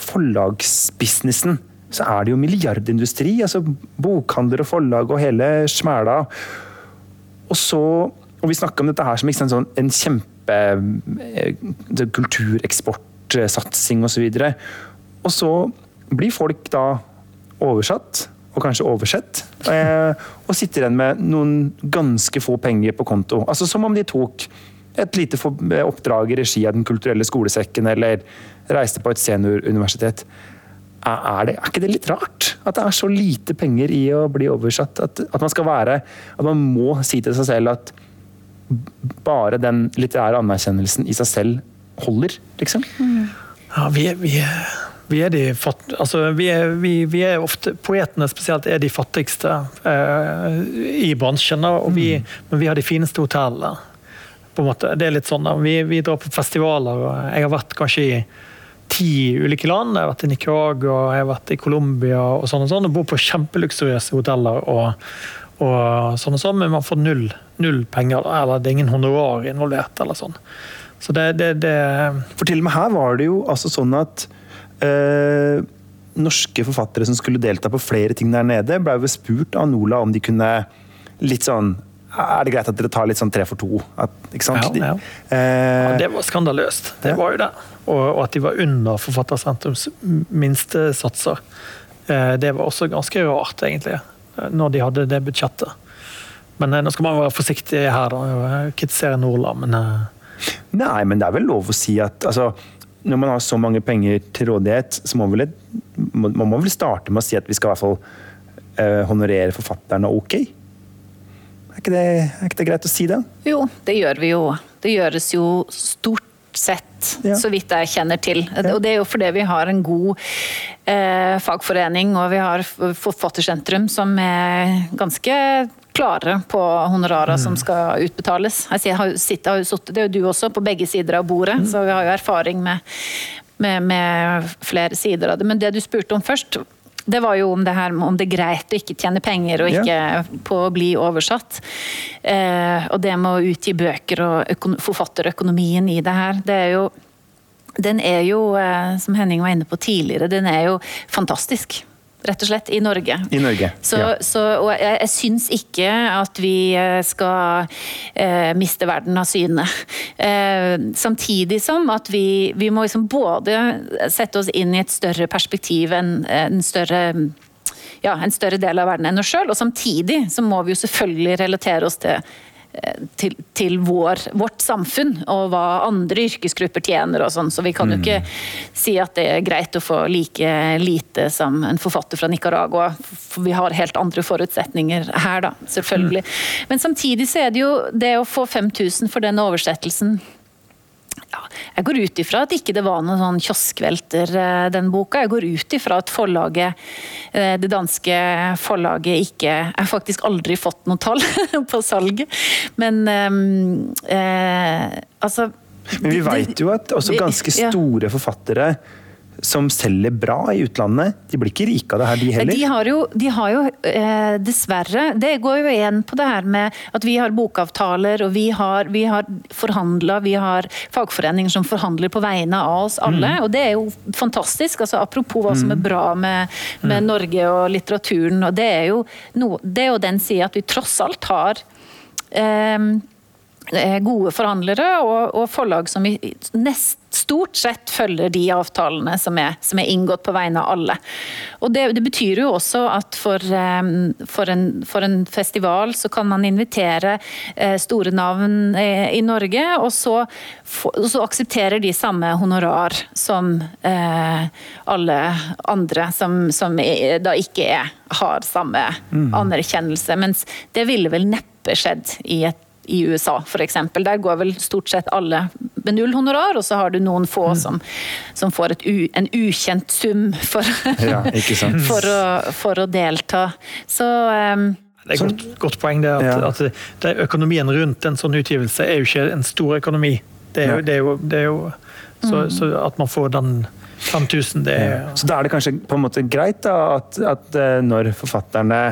[SPEAKER 2] forlagsbusinessen, så er det jo milliardindustri. altså Bokhandler og forlag og hele smæla. Og så Og vi snakker om dette her som ikke sant, sånn, en kjempe eh, kultureksportsatsing osv. Og, så og så blir folk da oversatt, og kanskje oversett, eh, og sitter igjen med noen ganske få penger på konto. Altså Som om de tok et lite oppdrag i regi av Den kulturelle skolesekken, eller reiste på et senioruniversitet. Er, det, er ikke det litt rart? At det er så lite penger i å bli oversatt? At, at man skal være At man må si til seg selv at bare den litterære anerkjennelsen i seg selv holder, liksom?
[SPEAKER 4] Ja, vi vi vi er de altså, vi er, vi, vi er ofte, Poetene spesielt er de fattigste eh, i bransjen. Og vi, Men vi har de fineste hotellene. På en måte. Det er litt sånn, vi drar på festivaler. og Jeg har vært kanskje i ti ulike land. Jeg har vært i Nicaragua, jeg har vært i Colombia og sånn og sånn, og bor på kjempeluksuriøse hoteller. og og sånn og sånn, men man får null, null penger, eller det er ingen honorar involvert. eller sånn. Så det, det, det
[SPEAKER 2] For til og med her var det jo altså sånn at eh, norske forfattere som skulle delta på flere ting der nede, ble jo spurt av Nola om de kunne litt sånn Er det greit at dere tar litt sånn tre for to? At, ikke sant?
[SPEAKER 4] Ja, ja.
[SPEAKER 2] Eh,
[SPEAKER 4] Ja, det var skandaløst. Det
[SPEAKER 2] Ja.
[SPEAKER 4] var jo det. Og, og at de var under Forfattersentrums minstesatser. Eh, Det var også ganske rart, egentlig, eh, når de hadde det budsjettet. Men nå skal man være forsiktig her, da. Kritisere Nordland, men
[SPEAKER 2] Nei, men det er vel lov å si at altså, når man har så mange penger til rådighet, så må man vel, man må vel starte med å si at vi skal i hvert fall eh, honorere forfatterne ok? Er ikke, det, er ikke det greit å si det?
[SPEAKER 3] Jo, det gjør vi jo. Det gjøres jo stort sett,
[SPEAKER 2] Ja.
[SPEAKER 3] så vidt jeg kjenner til. Og det er jo fordi vi har en god eh, fagforening og vi har Forfattersentrum som er ganske klare på honorarer som skal utbetales. Jeg har jo har jo sittet, det er jo du også, på begge sider av bordet, så vi har jo erfaring med, med, med flere sider av det. Men det du spurte om først, det var jo om det her om det er greit å ikke tjene penger og ikke ja. på å bli oversatt. Eh, og det med å utgi bøker og forfatterøkonomien i det her, det er jo Den er jo, eh, som Henning var inne på tidligere, den er jo fantastisk rett og slett, i Norge.
[SPEAKER 2] I Norge,
[SPEAKER 3] så, ja. Så, og jeg, jeg syns ikke at vi eh, skal eh, miste verden av syne. Eh, samtidig som at vi, vi må liksom både sette oss inn i et større perspektiv, en, en større ja, en større del av verden enn oss sjøl. Og samtidig så må vi jo selvfølgelig relatere oss til til, til vår, vårt samfunn og hva andre yrkesgrupper tjener og sånn. Så vi kan jo mm. ikke si at det er greit å få like lite som en forfatter fra Nicaragua. For vi har helt andre forutsetninger her, da. Selvfølgelig. Mm. Men samtidig så er det jo det å få 5000 for den oversettelsen ja, jeg går ut ifra at ikke det var noen sånn kioskvelter, eh, den boka. Jeg går ut ifra at forlaget, eh, det danske forlaget ikke Jeg har faktisk aldri fått noe tall på salget, men ehm, eh, altså
[SPEAKER 2] Men vi veit jo at også ganske store forfattere som selger bra i utlandet. De blir ikke rike av det her, de heller.
[SPEAKER 3] De har jo, de har jo eh, dessverre Det går jo igjen på det her med at vi har bokavtaler, og vi har, vi har forhandla, vi har fagforeninger som forhandler på vegne av oss alle. Mm. Og det er jo fantastisk. altså Apropos hva som er mm. bra med, med mm. Norge og litteraturen. og Det er jo, no, det er jo den sida at vi tross alt har eh, Eh, gode forhandlere og, og forlag som i, nest, stort sett følger de avtalene som er, som er, inngått på vegne av alle. Og det, det betyr jo også at for, for, en, for, en, festival så kan man invitere uh, store navn uh, i Norge, og så, og så, aksepterer de samme honorar som uh, alle andre som, som da ikke er, har samme mm. anerkjennelse. Mens det ville vel neppe skjedd i et i USA f.eks. Der går vel stort sett alle med null honorar, og så har du noen få mm. som, som, får u, en ukjent sum for, ja, for, å, for å, delta. Så um,
[SPEAKER 4] det er et godt, godt, poeng det at, ja. at det, økonomien rundt en sånn utgivelse er jo ikke en stor økonomi. Det er jo, det er jo, det er jo så, mm. så, at man får den 5000, det er
[SPEAKER 2] Så da er det kanskje på en måte greit da, at, at eh, når forfatterne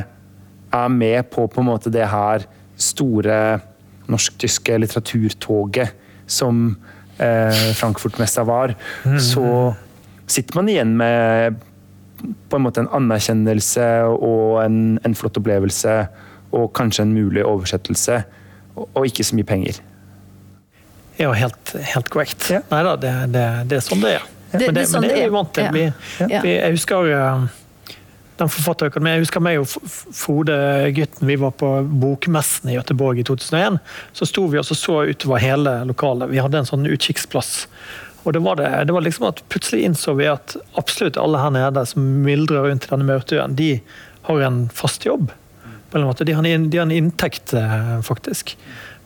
[SPEAKER 2] er med på på en måte det her store norsk-tyske litteraturtoget som eh, Frankfurt-messa var, mm. så sitter man igjen med på en måte en anerkjennelse og en, en flott opplevelse og kanskje en mulig oversettelse, og, og ikke så mye penger.
[SPEAKER 4] Ja, helt, helt korrekt. Ja. Nei da, det, det, det, er sånn det er. Ja. Men, det, men, det, er vi vant til. Vi, vi, jeg husker uh, den forfatterøkonomien. Jeg husker meg og Frode Gutten, vi var på Bokmessen i Göteborg i 2001. Så sto vi og så utover hele lokalet. Vi hadde en sånn utkikksplass. Og det var, det, det var liksom at Plutselig innså vi at absolutt alle her nede som myldrer rundt i denne maurtuen, de har en fast jobb. på en måte. De har en, de har en inntekt, eh, faktisk.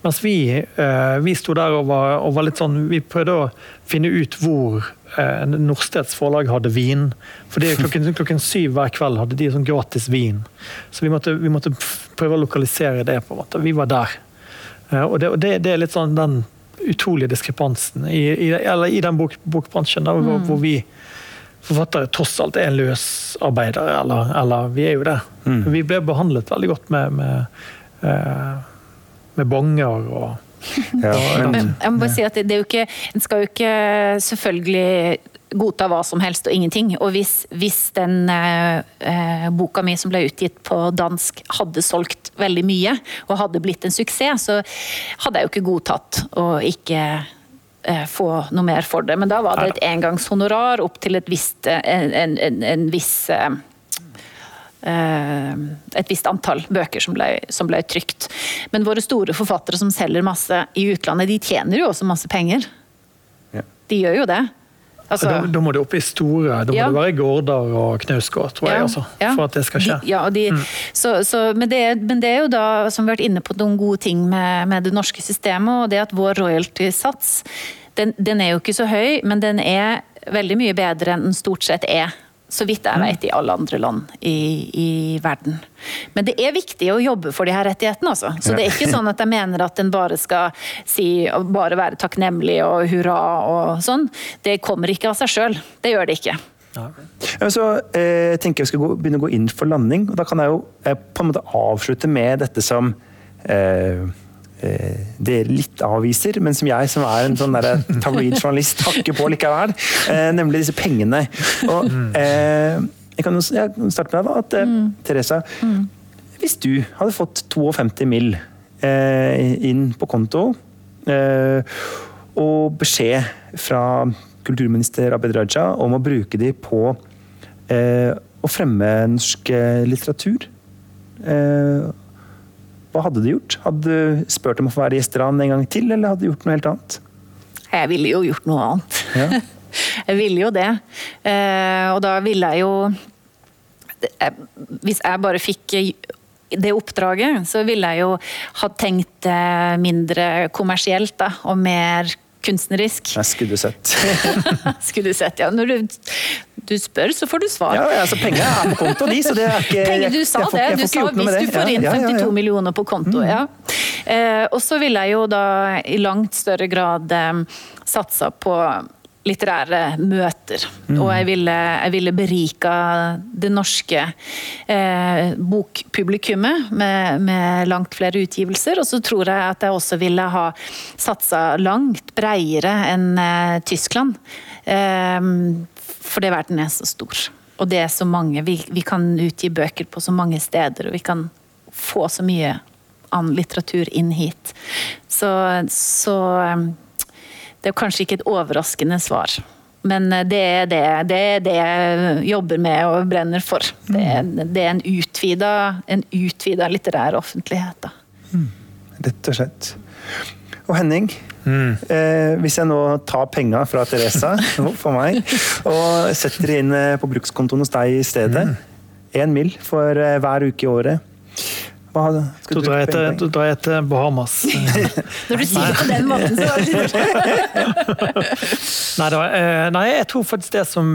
[SPEAKER 4] Mens vi, eh, vi sto der og var, og var, litt sånn Vi prøvde å finne ut hvor eh, Norstedts forlag hadde vin. Fordi klokken, klokken, syv hver kveld hadde de sånn gratis vin. Så vi måtte, vi måtte prøve å lokalisere det. på en måte. Vi var der. Eh, og det, og det, det er litt sånn den utrolige diskrepansen i, i, i den bok, bokbransjen der, hvor, mm. hvor vi forfattere tross alt er løsarbeidere, eller, eller vi er jo det. Mm. Vi ble behandlet veldig godt med, med uh, med bonger og
[SPEAKER 3] ja, men, jeg må bare si at det, det er jo ikke En skal jo ikke selvfølgelig godta hva som helst og ingenting. Og hvis, hvis den eh, boka mi som ble utgitt på dansk hadde solgt veldig mye og hadde blitt en suksess, så hadde jeg jo ikke godtatt å ikke eh, få noe mer for det. Men da var det et engangshonorar opp til et visst, en, en, en, en viss eh, Eh, et visst antall bøker som ble, som ble, trykt. Men våre store forfattere som selger masse i utlandet, de tjener jo også masse penger. Ja. De gjør jo det.
[SPEAKER 4] Altså, da, da, må det opp i store Da må ja. det være Gårdar og Knausgård, tror jeg, ja, altså, for at det skal skje.
[SPEAKER 3] De, ja, de, mm. så, så, men, det, men, det, er jo da, som vi har vært inne på, noen gode ting med, med det norske systemet. og det at Vår royalty-sats den, den, er jo ikke så høy, men den er veldig mye bedre enn den stort sett er så vidt jeg vet, i alle andre land i, i, verden. Men det er viktig å jobbe for de her rettighetene, altså. Så det er ikke sånn at jeg mener at en bare skal si bare være takknemlig og hurra og sånn. Det kommer ikke av seg sjøl. Det gjør det ikke.
[SPEAKER 2] Ja. Så eh, tenker jeg vi skal gå, begynne å gå inn for landing. og Da kan jeg jo eh, på en måte avslutte med dette som eh, dere litt avviser, men som jeg, som er en sånn tabloid-journalist, hakker på likevel. Eh, nemlig disse pengene. Og, eh, jeg kan jo starte med deg, da. at mm. Teresa, mm. hvis du hadde fått 52 mill. inn på konto, og beskjed fra kulturminister Abid Raja om å bruke de på eh, å fremme norsk eh, litteratur. Eh, hva hadde du gjort? Hadde du spurt om å få være gjesteran en gang til, eller hadde du gjort noe helt annet?
[SPEAKER 3] Jeg ville jo gjort noe annet. Ja. jeg ville jo det. Eh, og da ville jeg jo Hvis jeg bare fikk det oppdraget, så ville jeg jo ha tenkt mindre kommersielt da, og mer kunstnerisk.
[SPEAKER 2] Jeg skulle du sett.
[SPEAKER 3] skulle du sett, ja. Når du, du, spør, så får du svar.
[SPEAKER 2] Ja, altså Penger er på konto, de, så det er ikke
[SPEAKER 3] Penger, Du sa får, det. Du sa hvis du får inn 52 millioner på konto. Mm. ja. Eh, og så ville jeg jo da i langt større grad eh, satsa på litterære møter. Mm. Og jeg ville, jeg ville, berika det norske eh, bokpublikummet med, med, langt flere utgivelser. Og så tror jeg at jeg også ville ha satsa langt breiere enn eh, Tyskland. Eh, fordi verden er så stor. Og det er så mange. Vi, vi, kan utgi bøker på så mange steder, og vi kan få så mye annen litteratur inn hit. Så, så eh, det er kanskje ikke et overraskende svar. Men eh, det er det, det er det, jeg jobber med og brenner for. Det er, det er en utvida, en utvida litterær offentlighet.
[SPEAKER 2] Mm. Rett og slett. Og Henning, mm. eh, hvis jeg nå tar penga fra Teresa for meg, og setter det inn eh, på brukskontoen hos deg i stedet, én mm. mil for eh, hver uke i året
[SPEAKER 4] hva, da drar jeg til, da drar jeg til Bahamas.
[SPEAKER 3] Når du sier det på den måten, så var
[SPEAKER 4] det nei, da, eh, nei, jeg tror faktisk det som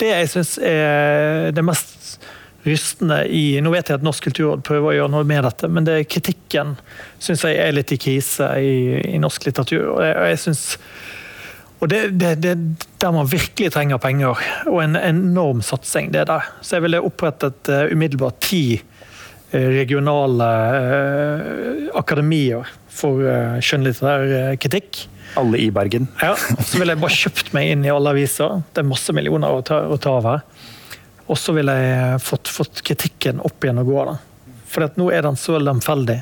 [SPEAKER 4] Det jeg syns er det mest rystende i Nå vet jeg at Norsk kulturråd prøver å gjøre noe med dette, men det kritikken syns jeg er litt i krise i, i norsk litteratur. Og jeg, jeg synes, og det, det, det, der man virkelig trenger penger, og en enorm satsing, det er der. Så jeg ville opprettet uh, umiddelbart ti Eh, regionale uh, akademier for uh, skjønnlitterær kritikk.
[SPEAKER 2] Alle i Bergen?
[SPEAKER 4] Ja. Så ville jeg bare kjøpt meg inn i alle aviser. Det er masse millioner å ta, å ta av her. Og så ville jeg fått, fått, kritikken opp igjen og gå. da. For nå er den så lemfeldig.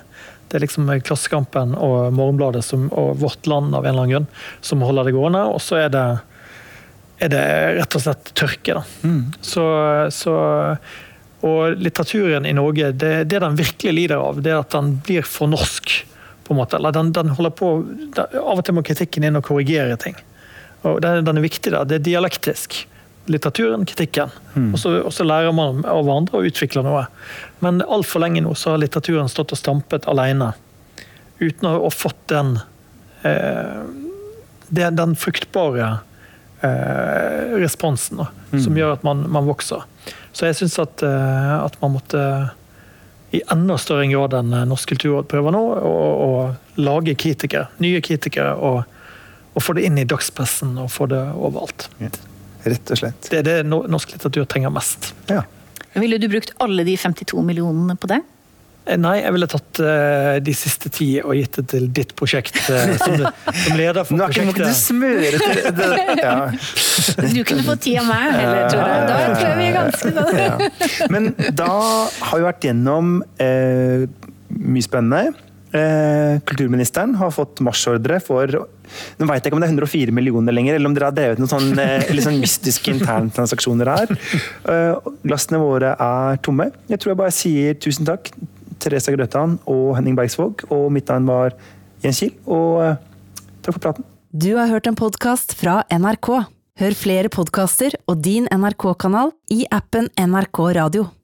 [SPEAKER 4] Det er liksom Klassekampen og Morgenbladet som, og Vårt Land av en eller annen grunn som holder det gående. Og så er det, er det rett og slett tørke. Mm. Så, så og litteraturen i Norge, det, det den virkelig lider av, det er at den blir for norsk. på en måte. Eller den, den holder på, Av og til må kritikken inn og korrigere ting. Og den, den er viktig da, Det er dialektisk. Litteraturen, kritikken. Mm. Og, så, og, så, lærer man av hverandre og utvikler noe. Men altfor lenge nå så har litteraturen stått og stampet alene. Uten å ha fått den, eh, den, den fruktbare eh, responsen da, mm. som gjør at man, man vokser. Så jeg syns at, eh, at, man måtte i enda større grad enn Norsk kulturråd prøver nå, å, lage kritikere, nye kritikere. Og, og, få det inn i dagspressen og få det overalt. Ja,
[SPEAKER 2] rett og slett.
[SPEAKER 4] Det er det norsk litteratur trenger mest.
[SPEAKER 3] Ja. Ville du brukt alle de 52 millionene på det?
[SPEAKER 4] Eh, nei, jeg ville tatt uh, de siste ti og gitt det til ditt prosjekt uh, som, som, leder for
[SPEAKER 2] Nå prosjektet. Nå kan du smøre til det.
[SPEAKER 3] Ja. Du kunne fått ti av meg heller, tror jeg. Da tror jeg vi er ganske da.
[SPEAKER 2] Ja. Men da har vi vært gjennom uh, mye spennende. kulturministeren har fått marsjordre for Nå vet jeg ikke om det er 104 millioner lenger, eller om dere har drevet noen sånn, litt sånn mystiske interntransaksjoner her. glassene våre er tomme. Jeg tror jeg bare sier tusen takk Teresa Grøtan og Henning Bergsvåg. Og mitt navn var Jens Kiel. Og eh, takk for praten.
[SPEAKER 1] Du har hørt en podkast fra NRK. Hør flere podkaster og din NRK-kanal i appen NRK Radio.